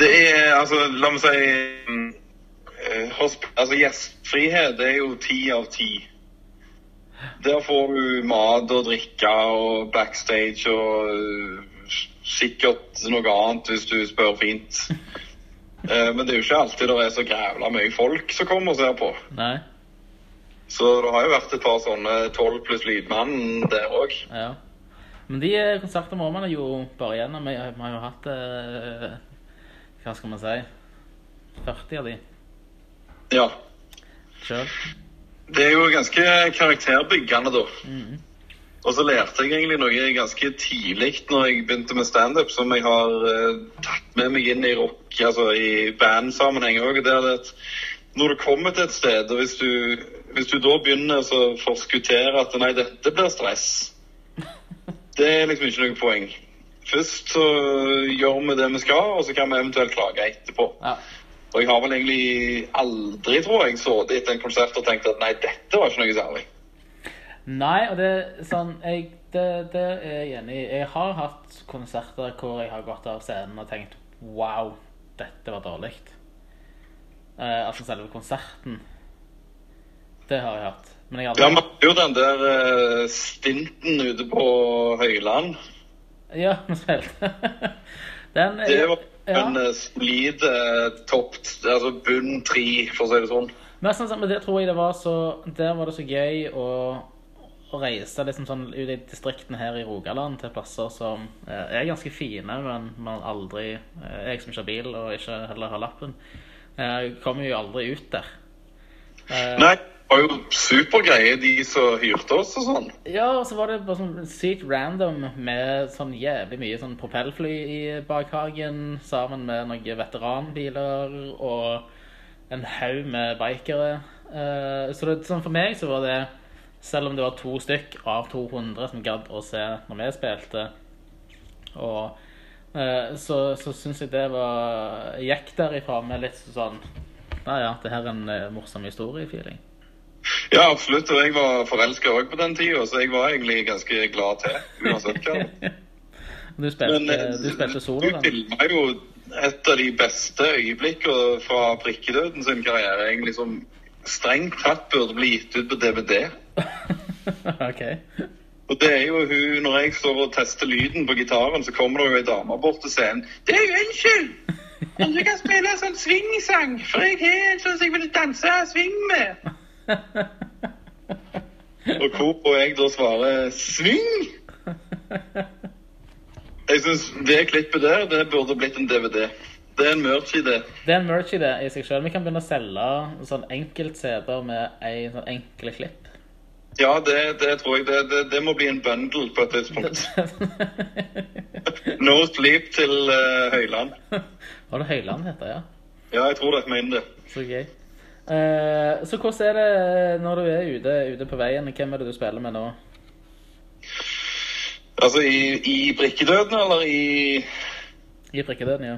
Det er altså, la meg si mm, eh, Altså, gjestfrihet er jo ti av ti. Der får du mat og drikke og backstage og sikkert noe annet hvis du spør fint. Men det er jo ikke alltid det er så grævla mye folk som kommer og ser på. Nei? Så det har jo vært et par sånne tolv pluss lydmann der òg. Ja. Men de eh, konsertene må man jo bare gjennom. Vi vi har jo hatt eh, Hva skal man si 40 av de Ja. sjøl. Det er jo ganske karakterbyggende, da. Mm. Og så lærte jeg egentlig noe ganske tidlig når jeg begynte med standup, som jeg har eh, tatt med meg inn i rock, altså i bandsammenheng òg. Det er at når du kommer til et sted, og hvis du, hvis du da begynner å forskuttere at nei, dette blir stress, det er liksom ikke noe poeng. Først så gjør vi det vi skal, og så kan vi eventuelt klage etterpå. Ja. Og jeg har vel egentlig aldri, tror jeg, sittet etter en konsert og tenkt at nei, dette var ikke noe særlig. Nei, og det er sånn jeg, det, det er jeg enig i. Jeg har hatt konserter hvor jeg har gått av scenen og tenkt Wow, dette var dårlig. Eh, altså selve konserten. Det har jeg hatt. Men jeg har Ja, aldri man hadde jo den der eh, stinten ute på Høyland. Ja, vi spilte. Den Det var en ja. solid eh, topp, altså bunn tre, for å si det sånn. Men, sånn, men det tror jeg det var så Der var det så gøy å, å reise liksom sånn ut i distriktene her i Rogaland til plasser som eh, er ganske fine, men man aldri eh, Jeg som ikke har bil og ikke heller har lappen, eh, kommer jo aldri ut der. Eh, Nei, var jo supergreie, de som hyrte oss og sånn. Ja, og så var det bare sånn sykt random med sånn jævlig mye sånn propellfly i bakhagen sammen med noen veteranbiler og en haug med bikere. Eh, så det, sånn for meg så var det, selv om det var to stykk av 200 som gadd å se når vi spilte, og eh, så, så syns jeg det var Gikk derifra med litt sånn Ja ja, det her er en eh, morsom historie-feeling. Ja, absolutt. Og jeg var forelska òg på den tida, så jeg var egentlig ganske glad til, uansett hva. Du spilte, Men eh, du spilte solo, du den? filma jo et av de beste øyeblikkene fra prikkedøden sin karriere. Egentlig som strengt tatt burde bli gitt ut på DVD. OK. Og det er jo hun, Når jeg står og tester lyden på gitaren, så kommer det jo ei dame bort til scenen. Det er jo unnskyld! Om du kan spille sånn swingsang, for jeg har en sånn som jeg vil danse swing med. Og hvorpå jeg da svarer 'sving'. Jeg syns det klippet der, det burde blitt en DVD. Det er en merch-idé. Det er en merch-idé i seg selv. Vi kan begynne å selge sånn enkelt-CD-er med ei sånn enkle klipp. Ja, det, det tror jeg. Det, det, det må bli en bundle på et tidspunkt. No sleep til uh, Høyland. Var det Høyland heter, ja? Ja, jeg tror det. Mener det. Så gøy. Eh, så hvordan er det når du er ute, ute på veien? Hvem er det du spiller med nå? Altså i, i brikkedøden, eller i I prikkedøden, ja.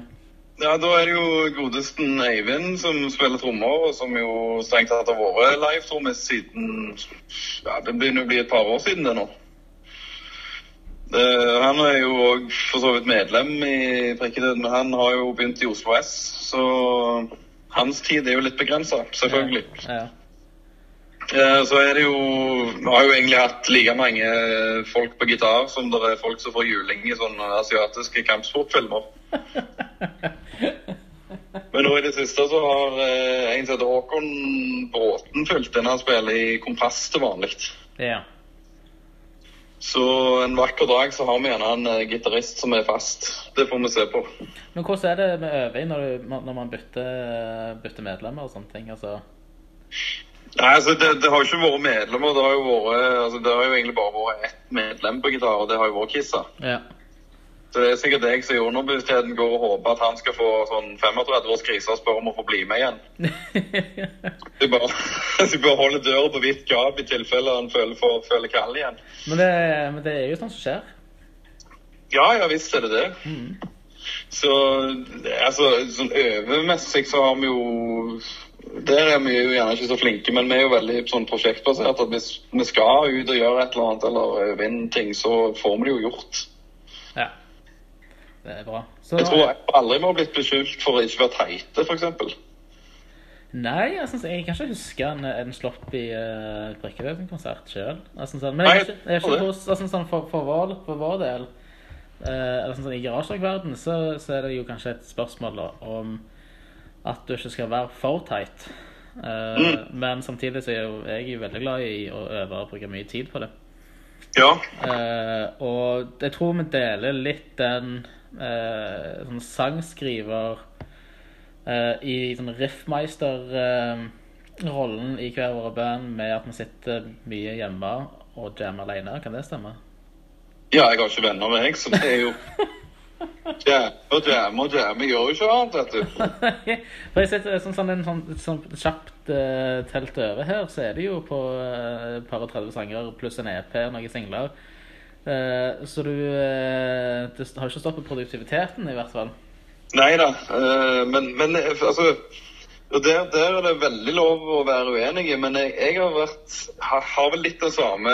Ja, da er det jo godesten Eivind som spiller trommer, og som jo strengt tatt har vært live-trommist siden Ja, det begynner å bli et par år siden det nå. Det, han er jo òg for så vidt medlem i Prikkedøden, men han har jo begynt i Oslo S, så hans tid er jo litt begrensa, selvfølgelig. Ja. Ja. Så er det jo Vi har jo egentlig hatt like mange folk på gitar som det er folk som får juling i sånne asiatiske kampsportfilmer. Men nå i det siste så har eh, en som heter Håkon Bråten fulgt inn. han spiller i Kompass til vanlig. ja. Så en vakker dag så har vi gjerne en eh, gitarist som er fast. Det får vi se på. Men hvordan er det med øving når, du, når man bytter, bytter medlemmer og sånne ting? Altså, Nei, altså det, det har jo ikke vært medlemmer. Det har jo vært altså det har jo egentlig bare vært ett medlem på gitar, og det har jo vært Kissa. ja. Så det er sikkert jeg som i underbevisstheten går og håper at han skal få sånn 35 års krise og spør om å få bli med igjen. De bare, de bare holder døra på vidt gap i tilfelle han føler, for, føler kall igjen. men, det, men det er jo sånt som skjer. Ja, ja visst er det det. Så altså, sånn øvemessig så har vi jo der er vi jo gjerne ikke så flinke, men vi er jo veldig sånn prosjektbasert. at Hvis vi skal ut og gjøre et eller annet eller vinne ting, så får vi det jo gjort. Ja. Det er bra. Så, Jeg tror jeg aldri vi har blitt beskyldt for å ikke være teite, f.eks. Nei, jeg, synes, jeg kan ikke huske en, en slopp i uh, Brikkevesen-konsert sjøl. Men jeg, jeg det. hos, altså, sånn, for, for, vår, for vår del uh, jeg synes, I garasjerockverdenen så, så er det jo kanskje et spørsmål da, om at du ikke skal være for teit. Uh, Mm. Men samtidig så er jo jeg jo veldig glad i å øve og bruke mye tid på det. Ja. Uh, og jeg tror vi deler litt den eh, sånn sangskriver eh, i sånn riffmeister-rollen i hver våre band med at vi sitter mye hjemme og jammer alene. Kan det stemme? ja, jeg har ikke venner med jeg, så det er jo Jamme og jamme og jamme gjør jo ikke annet, vet du. For jeg sitter sånn, sånn, en sånn, sånn kjapt uh, telt over her, så er det jo på eh, et par og 30 sanger pluss en EP og noen singler. Eh, så du eh, Det har ikke stoppet produktiviteten, i hvert fall. Nei da, eh, men, men altså der, der er det veldig lov å være uenig, men jeg, jeg har, vært, har, har vel litt den samme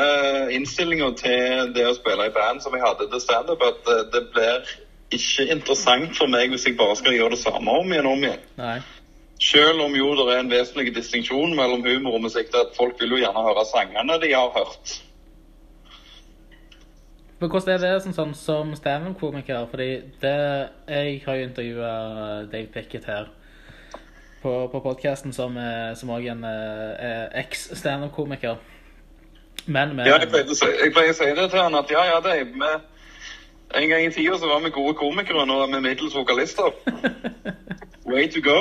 innstillinga til det å spille i band som jeg hadde til standup, at det blir ikke interessant for meg hvis jeg bare skal gjøre det samme om igjen og om igjen. Nei. Selv om jo det er en vesentlig distinksjon mellom humor og musikk, at folk vil jo gjerne høre sangene de har hørt. Men hvordan er det sånn, sånn, som standup-komiker? Fordi det, jeg har jo intervjua Dave Pickett her på, på podkasten, som er- som òg en eh, eks-standup-komiker. Men med Ja, jeg pleier, å si, jeg pleier å si det til han at ja, ja, Dave, vi, en gang i tida så var vi gode komikere, nå er vi middels vokalister. Way to go.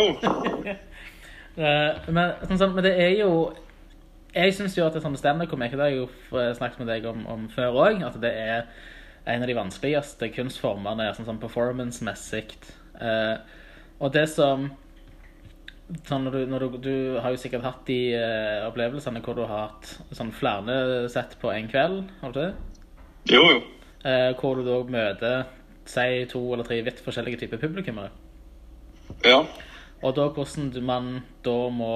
Eh, men, sånn, men det er jo Jeg syns jo at det er sånn standup-komiker, det har jeg jo snakket med deg om, om før òg, at det er en av de vanskeligste kunstformene sånn, sånn performance-messig. Eh, og det som sånn når du, når du, du har jo sikkert hatt de eh, opplevelsene hvor du har hatt sånn flere sett på en kveld, har du ikke det? Jo, jo. Eh, hvor du da møter si to eller tre vidt forskjellige typer publikummere. Ja. Og da hvordan man da må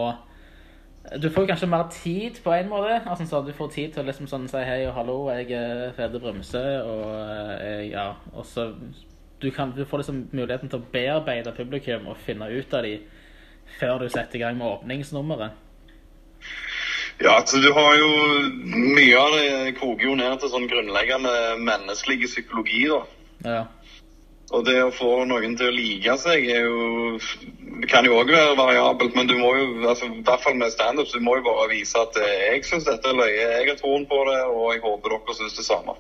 Du får kanskje mer tid på en måte. Altså så Du får tid til å liksom sånn si hei og hallo, jeg er Fede Brumse, og eh, jeg, ja Og så du, kan, du får liksom muligheten til å bearbeide publikum og finne ut av dem før du setter i gang med åpningsnummeret. Ja, altså du har jo Mye av det koker jo ned til sånn grunnleggende menneskelig psykologi, da. Ja. Og det å få noen til å like seg er jo Det kan jo òg være variabelt, men du må jo, altså, i hvert fall med standup, så du må jo bare vise at eh, jeg syns dette er løye, jeg har troen på det, og jeg håper dere syns det samme.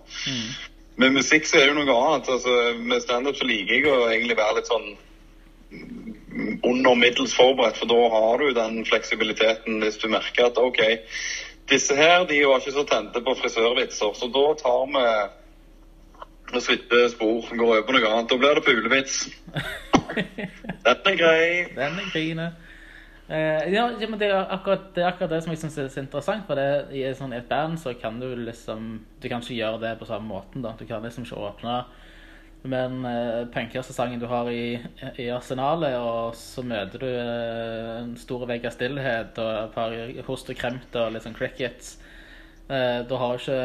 Med musikk så er det jo noe annet. altså Med standup så liker jeg å egentlig være litt sånn under middels forberedt, for da har du den fleksibiliteten hvis du merker at OK, disse her de var ikke så tente på frisørvitser, så da tar vi og slipper spor, går over på noe annet. Da blir det pulevits. Den er grei. Den er fin. Uh, ja, men det er, akkurat, det er akkurat det som jeg syns er så interessant. For det, i sånn, et band så kan du liksom Du kan ikke gjøre det på samme måten. da. Du kan liksom ikke åpne med den uh, punkerste sangen du har i, i arsenalet, og så møter du uh, en stor vegg av stillhet og et par host og kremt og litt sånn crickets. Eh, da har ikke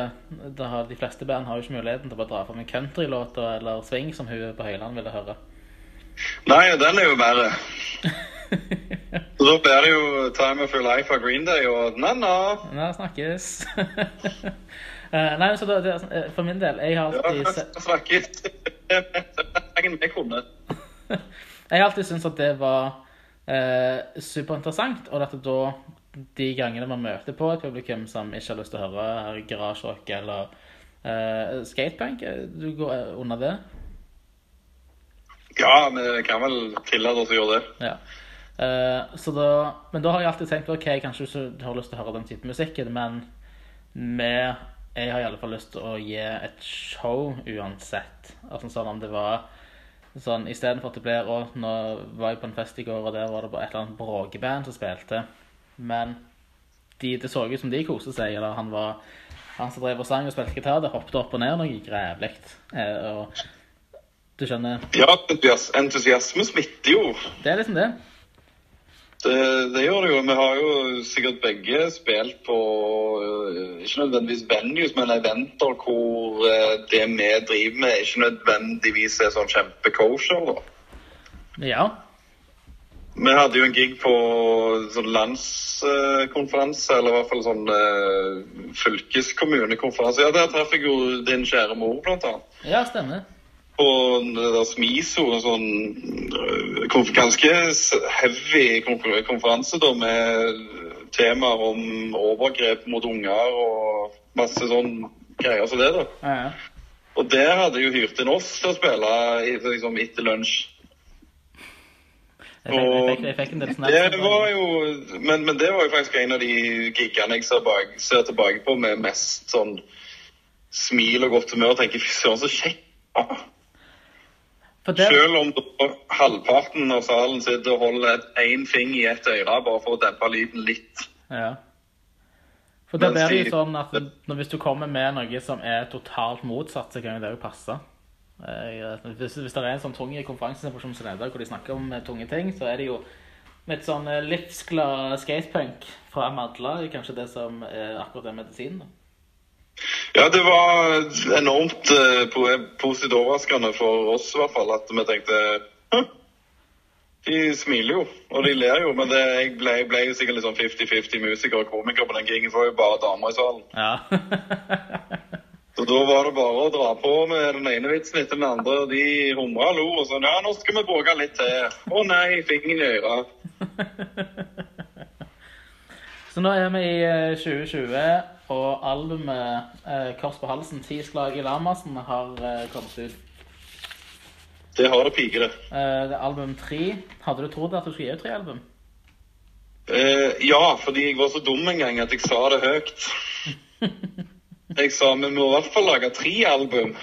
da har, De fleste band har jo ikke muligheten til å bare dra fram en countrylåt og- eller swing som hun på Høyland ville høre. Nei, den er jo verre. Så da blir det jo Time of Your Life av Green Day og na-na. Ja, snakkes. Eh, Nei, så det, det, sånn, eh, For min del, jeg har alltid se- snakkes. Jeg kunne. Jeg har alltid syntes at det var eh, superinteressant, og at da de gangene man møter på et publikum som ikke har lyst til å høre garasjerock eller uh, skatepunk, eh, du går eh, under det. Ja, vi kan vel tillate oss å gjøre det. Ja. Uh, så da, men da har jeg alltid tenkt ok, kanskje du har lyst til å høre den type musikken, men med, jeg har i alle fall lyst til å gi et show uansett. Altså sånn om det var sånn istedenfor at det blir Og nå var jeg på en fest i går, og der var det bare et eller annet bråkeband som spilte. Men de, det så ut som de koste seg. Eller han var Han som drev og sang og spilte gitar, det hoppet opp og ned noe grævlig. Eh, du skjønner Ja, entusiasme smitter jo. Det er liksom det. Det, det gjør det jo. Vi har jo sikkert begge spilt på øh, ikke nødvendigvis venues, men eventer hvor øh, det vi driver med, ikke nødvendigvis er sånn kjempe-kosher. da. Ja. Vi hadde jo en gig på sånn landskonferanse, eller i hvert fall sånn uh, fylkeskommunekonferanse. Ja, Der traff jeg jo din kjære mor, blant annet. Ja, stemmer. på det der Smiso, en sånn øh, konf ganske heavy konf- konferanse da, med temaer om overgrep mot unger og masse sånn greier som det. da. Ja, ja. Og der hadde jeg jo hyrt inn oss til å spille liksom, etter lunsj. Jeg fikk, jeg fikk, jeg fikk en del snaps. Det var jo, men, men det var jo faktisk en av de gigene jeg ser, bak, ser tilbake på med mest sånn smil og godt humør. og tenker fy søren, så kjekk. Ah. Der, Selv om da halvparten av salen sitter og holder én fing i ett øre bare for å dempe lyden litt. ja. For da blir det jo sånn at når, hvis du kommer med noe som er totalt motsatt, så kan jo det jo passe. Eh, Hvis, hvis det er en sånn tung konferanse som Snedag, hvor de snakker om eh, tunge ting, så er det jo litt sånn eh, livsglad skatepunk fra Madla kanskje det som er akkurat den medisinen. Ja, det var enormt eh, positivt overraskende for oss i hvert fall at vi tenkte «Hæ? De smiler jo, og de ler jo, men det, jeg, ble, jeg ble jo sikkert litt sånn 50-50 musiker og komiker på den gigen, for det var jo bare damer i salen. Ja. Så da var det bare å dra på med den ene vitsen etter den andre, og de humra og lo og sånn Ja, nå skal vi bråke litt til. Å nei, fingeren i øret. Så nå er vi i eh, 2020, og albumet eh, 'Kors på halsen', 'Ti slag i lamasen', har eh, kommet ut. Det har det piker, det. Eh, det er album tre. Hadde du trodd at du skulle gi ut tre album? Eh, ja, fordi jeg var så dum en gang at jeg sa det høyt. Jeg sa vi må i hvert fall lage tre album.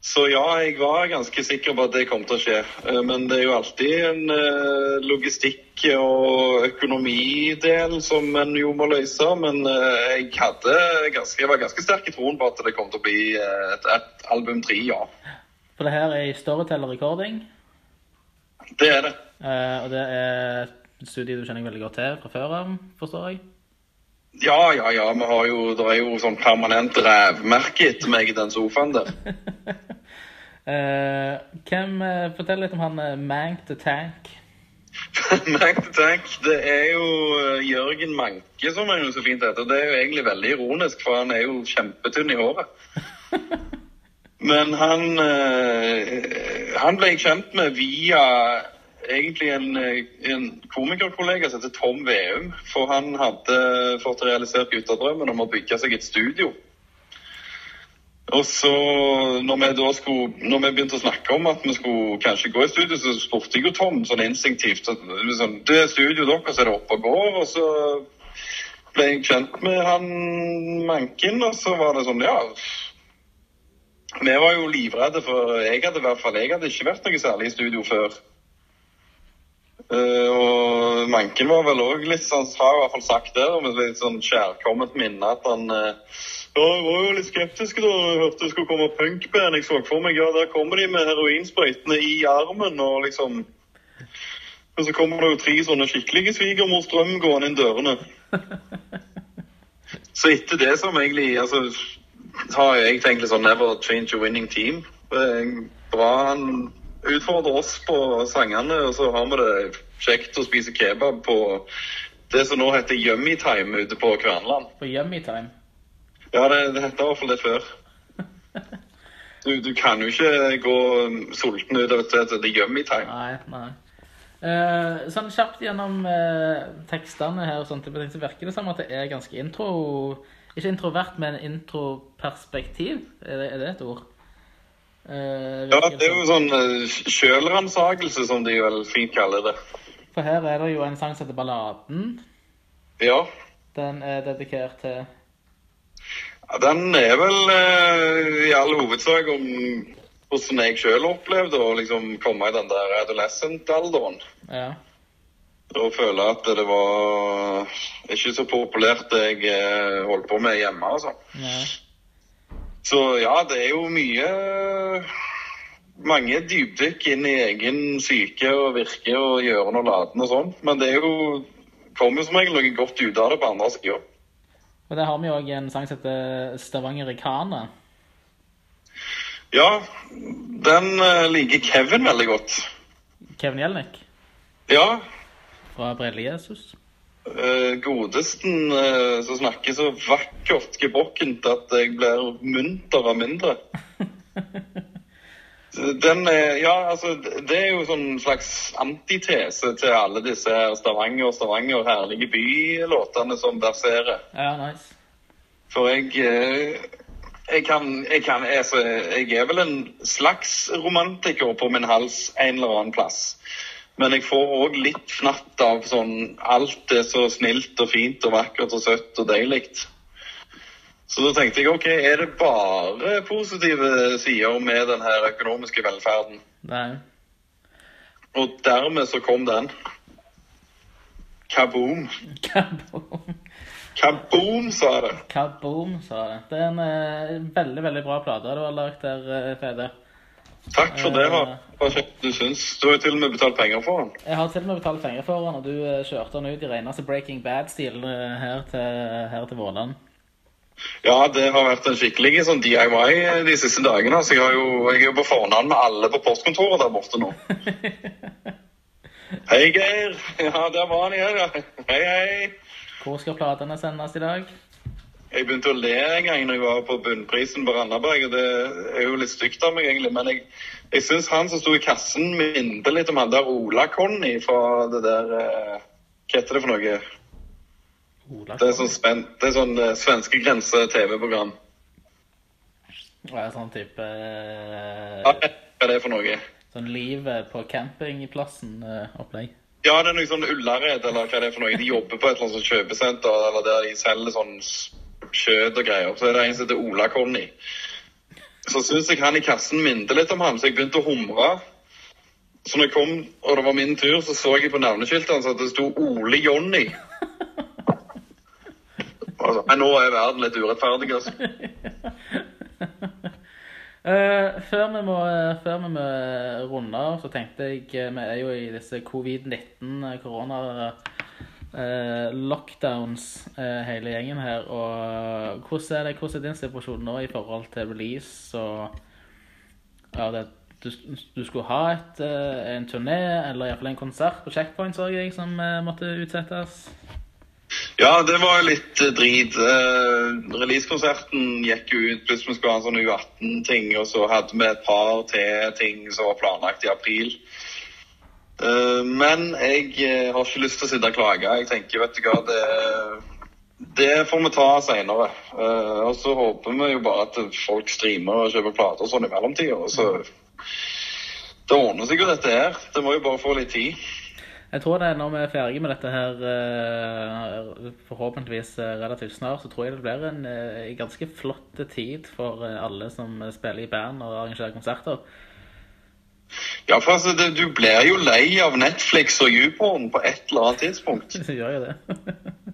Så ja, jeg var ganske sikker på at det kom til å skje. Eh, Men det er jo alltid en eh, logistikk- og økonomidel som en jo må løse. Men eh, jeg, hadde ganske, jeg var ganske sterk i troen på at det kom til å bli et, et album tre, ja. For det her er i Storytel Recording, Det er det. og det er et studie du kjenner veldig godt til fra før av, forstår jeg. Ja, ja, ja. Vi har jo, det er jo sånn permanent rævmerke etter meg i den sofaen der. Eh, hvem, eh, Fortell litt om han eh, Mank the Tank. Mank the Tank, det er jo eh, Jørgen Manke som er jo så fint heter. Det er jo egentlig veldig ironisk, for han er jo kjempetynn i håret. Men han, eh, han ble jeg kjent med via egentlig en, eh, en komikerkollega som heter Tom Veum. For han hadde fått realisert guttedrømmen om å bygge seg et studio. Og så, når vi da skulle, når vi begynte å snakke om at vi skulle kanskje gå i studio, så spurte jeg jo Tom sånn instinktivt så, sånn, Det er studio deres, er det oppe og går? Og så ble jeg kjent med han Manken, og så var det sånn, ja Vi var jo livredde, for jeg hadde i hvert fall jeg hadde ikke vært noe særlig i studio før. Eh, og Manken var vel òg litt sånn, har i hvert fall sagt det, med litt sånn kjærkomment minne at han uh, ja, jeg var jo litt skeptisk da jeg hørte det skulle komme punkband. Jeg så for meg ja, der kommer de med heroinsprøytene i armen og liksom Men så kommer det jo tre sånne skikkelige svigermorsdrøm gående inn dørene. Så etter det som egentlig altså, har jeg tenkt litt sånn Never change a winning team. Det er bra han utfordrer oss på sangene, og så har vi det kjekt å spise kebab på det som nå heter Yummy Time ute på Kverneland. På Yummy Time. Ja, det, det heter i hvert fall det før. Du, du kan jo ikke gå sulten ut til er yummy time. Nei, nei. Uh, sånn kjapt gjennom uh, tekstene her, og sånt, så virker det som at det er ganske intro... Ikke introvert, men introperspektiv. Er det, er det et ord? Eh, Ja, det er jo sånn uh, sjølransakelse, som de vel fint kaller det. For her er det jo en sang som heter Balladen. Ja. Den er dedikert til ja den er vel eh, i all hovedsak om hvordan jeg sjøl opplevde å liksom komme i den der adolescent-alderen. Ja. Og føle at det var ikke så populært det jeg eh, holdt på med hjemme, altså. ja. Så ja, det er jo mye mange dypdykk inn i egen psyke og virke og gjøren og ladende og sånn. Men det er jo kommer jo som regel noe godt ut av det på andre sida. Og der har vi jo òg en sang som heter Stavangericana. Ja, den eh, liker Kevin veldig godt. Kevin Jelnik Ja, fra Bredelig Jesus? Godesten eh, som snakker så vakkert gebrokkent at jeg blir munter av mindre. Den er, ja, altså, Det er jo sånn slags antitese til alle disse her Stavanger, Stavanger, herlige by-låtene som verserer. Ja, nice. For jeg eh, jeg kan, jeg kan altså, Jeg er vel en slags romantiker på min hals en eller annen plass. Men jeg får òg litt fnatt av sånn Alt er så snilt og fint og vakkert og søtt og deilig. Så da tenkte jeg OK, er det bare positive sider med den her økonomiske velferden? Nei. Og dermed så kom den. Kaboom. Kaboom. Kaboom, sa det. Kaboom, sa det. Det er en eh, veldig, veldig bra plate du har lagd der, eh, Fede. Takk for det. Hva, kjekt du syns. Du har jo til og med betalt penger for den. Jeg har til og med betalt penger for den, og du eh, kjørte den ut i reneste Breaking Bad-stil eh, her til, her til Våland. Ja, det har vært en skikkelig sånn DIY de siste dagene. Så jeg, har jo, jeg er jo på fornavn med alle på postkontoret der borte nå. Hei, Geir. Ja, der var han igjen, ja. Hei, hei. Hvor skal platene sendes i dag? Jeg begynte å le en gang når jeg var på bunnprisen på Randaberg. og Det er jo litt stygt av meg, egentlig. Men jeg, jeg syns han som sto i kassen, minte litt om han der Ola-Conny fra det der eh, Hva heter det for noe? Det er sånn, spen, det er sånn eh, svenskegrense-TV-program. Ja, sånn type uh, Ja, hva er det for noe? Sånn livet på campingplassen-opplegg. Ja, det er noe sånn Ullared, eller hva det er for noe. De jobber på et eller annet sånt kjøpesenter eller der de selger sånn kjøtt og greier. Så er det en som heter Ola Conny. Så syns jeg han i kassen minte litt om ham, så jeg begynte å humre. Så når jeg kom, og det var min tur, så så jeg på navneskiltet hans at det sto Ole Jonny. Altså, men nå er verden litt urettferdig, altså. uh, før, vi må, før vi må runde av, så tenkte jeg eh, Vi er jo i disse covid-19-korona-lockdowns, eh, hele gjengen her. Og hvordan er, det, hvordan er din situasjon nå i forhold til release og ja, det, du, du skulle ha et, eh, en turné, eller iallfall en konsert på Checkpoint, så jeg, som eh, måtte utsettes? Ja, det var litt eh, drit. Eh, Releasekonserten gikk jo ut, plutselig skulle ha en sånn U18-ting, og så hadde vi et par til ting som var planlagt i april. Eh, men jeg eh, har ikke lyst til å sitte og klage. Jeg tenker, vet du hva, det, det får vi ta senere. Eh, og så håper vi jo bare at folk streamer og kjøper plater og sånn i mellomtida. så Det ordner seg jo dette her. Det må jo bare få litt tid. Jeg tror det er når vi er ferdige med dette her, forhåpentligvis relativt snart, så tror jeg det blir en ganske flott tid for alle som spiller i band og arrangerer konserter. Ja, for altså, det, Du blir jo lei av Netflix og YouPorn på et eller annet tidspunkt. Gjør jeg det.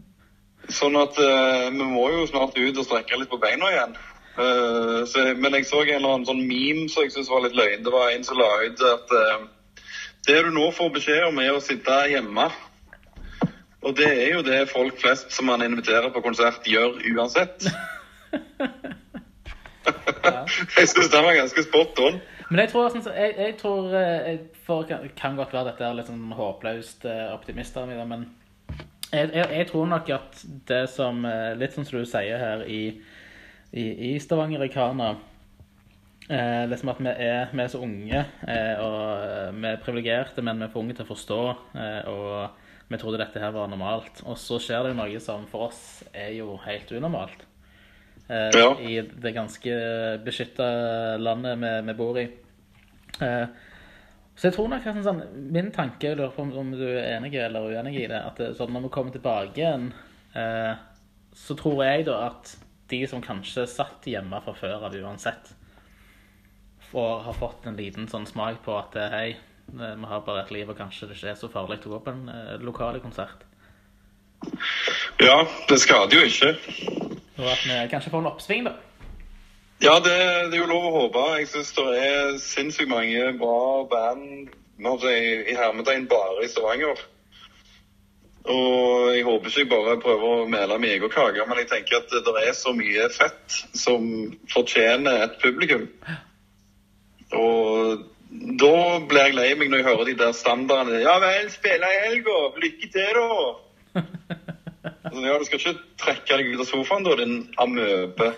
Sånn at uh, vi må jo snart ut og strekke litt på beina igjen. Uh, så, men jeg så en eller annen sånn meme som jeg syntes var litt løgn. Det var en som la ut at uh, det du nå får beskjed om, er å sitte hjemme. Og det er jo det folk flest som man inviterer på konsert, gjør uansett. jeg syns den var ganske spot on. Men jeg tror, jeg, jeg tror eh, jeg, får, kan, godt være dette er litt sånn håpløst eh, optimist men jeg, jeg, tror nok at det som eh, Litt sånn som du sier her i, i, i Stavanger Ikana eh, Liksom at vi er, vi er så unge, eh, og vi er privilegerte, men vi er for unge til å forstå. Eh, og vi trodde dette her var normalt. Og så skjer det jo noe som for oss er jo helt unormalt. Eh, Ja. I det ganske beskytta landet vi, vi bor i. Eh, så jeg tror nok sånn, Min tanke, jeg lurer på om, du er enig eller uenig i det, at det, sånn, når vi kommer tilbake igjen, eh, så tror jeg da at de som kanskje satt hjemme fra før av uansett, får, har fått en liten sånn smak på at eh, hei, eh, vi har bare et liv, og kanskje det ikke er så farlig å gå på en eh, lokal konsert. Ja, det skader jo ikke. Og at vi kanskje får en oppsving, da. Ja, det, det er jo lov å håpe. Jeg syns det er sinnssykt mange bra band når jeg, i hermetegn bare i Stavanger. Og jeg håper ikke jeg bare prøver å mele min egen kake, men jeg tenker at det er så mye fett som fortjener et publikum. Og da blir jeg lei meg når jeg hører de der standardene. Ja vel, spille i helga. Lykke til, da. Altså, ja, du skal ikke trekke deg ut av sofaen, da, din amøbe.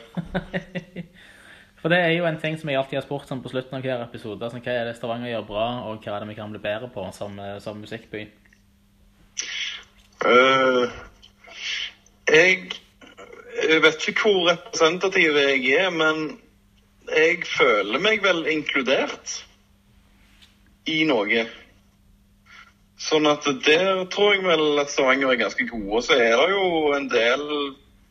For det er jo en ting som jeg alltid har spurt sånn på slutten av hver episode. Sånn, hva er det Stavanger gjør bra, og hva er det vi kan bli bedre på som, eh, som musikkby? Uh, jeg, jeg vet ikke hvor representativ jeg er, men jeg føler meg vel inkludert i noe. Sånn at der tror jeg vel at Stavanger er ganske gode. Så er det jo en del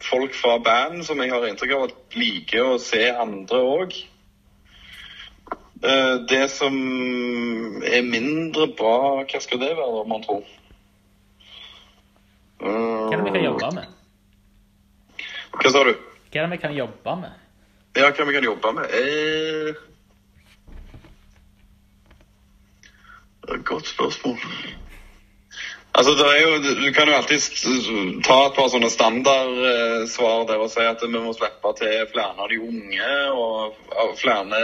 folk fra band som jeg har inntrykk av at liker å se andre òg. Det som er mindre bra, hva skal det være, man tror? Hva er det vi kan jobbe med? Hva sa du? Hva er det vi kan jobbe med? Ja, hva vi kan jobbe med? Eh... Det er et godt spørsmål. Altså, det er jo, Du kan jo alltid ta et par sånne standardsvar der og si at vi må slippe til flere av de unge og flere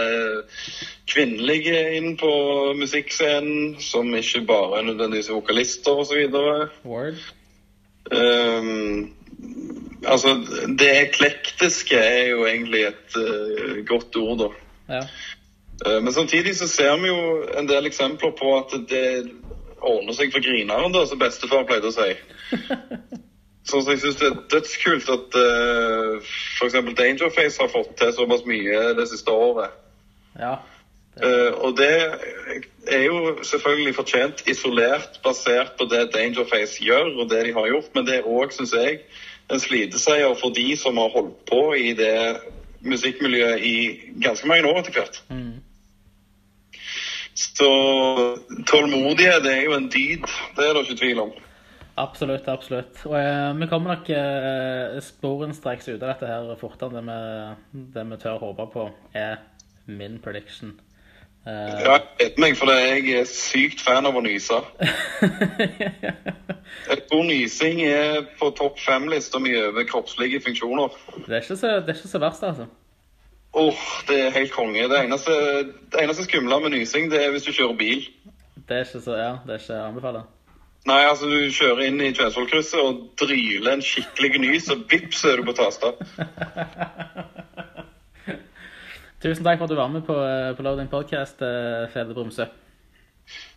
kvinnelige inn på musikkscenen, som ikke bare er nødvendigvis vokalister osv. Um, altså, det eklektiske er jo egentlig et uh, godt ord, da. Ja. Uh, men samtidig så ser vi jo en del eksempler på at det ordner seg for grineren, da, som bestefar pleide å si. Så jeg syns det er dødskult at uh, f.eks. Dangerface har fått til såpass mye det siste året. Ja. Uh, og det er jo selvfølgelig fortjent isolert basert på det Dangerface gjør, og det de har gjort, men det er òg, syns jeg, en sliteseier for de som har holdt på i det musikkmiljøet i ganske mange år etter hvert. Mm. Så tålmodighet er jo en dyd, det er det ikke tvil om. Absolutt, absolutt. Og eh, vi kommer nok eh, sporenstreks ut av dette her fortere enn det vi, det vi tør håpe på, er min prediction. Eh, Ja, jeg vet meg, for jeg er sykt fan av å nyse. Jeg tror nysing er på topp fem-lista mi over kroppslige funksjoner. det, er så, det er ikke så verst, altså. Åh, det er helt konge. Det eneste, det eneste skumle med nysing, det er hvis du kjører bil. Det er ikke så, ja, det er ikke å anbefale. Nei, altså du kjører inn i Tvedevollkrysset og dryler en skikkelig nys, og vips er du på Tasta. Tusen takk for at du var med på, eh, på Loading Podcast, eh, Fede Brumsø.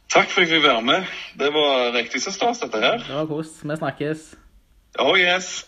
Takk for at jeg fikk være med. Det var riktig så stas, dette her. Det var kos. Vi snakkes. Oh yes.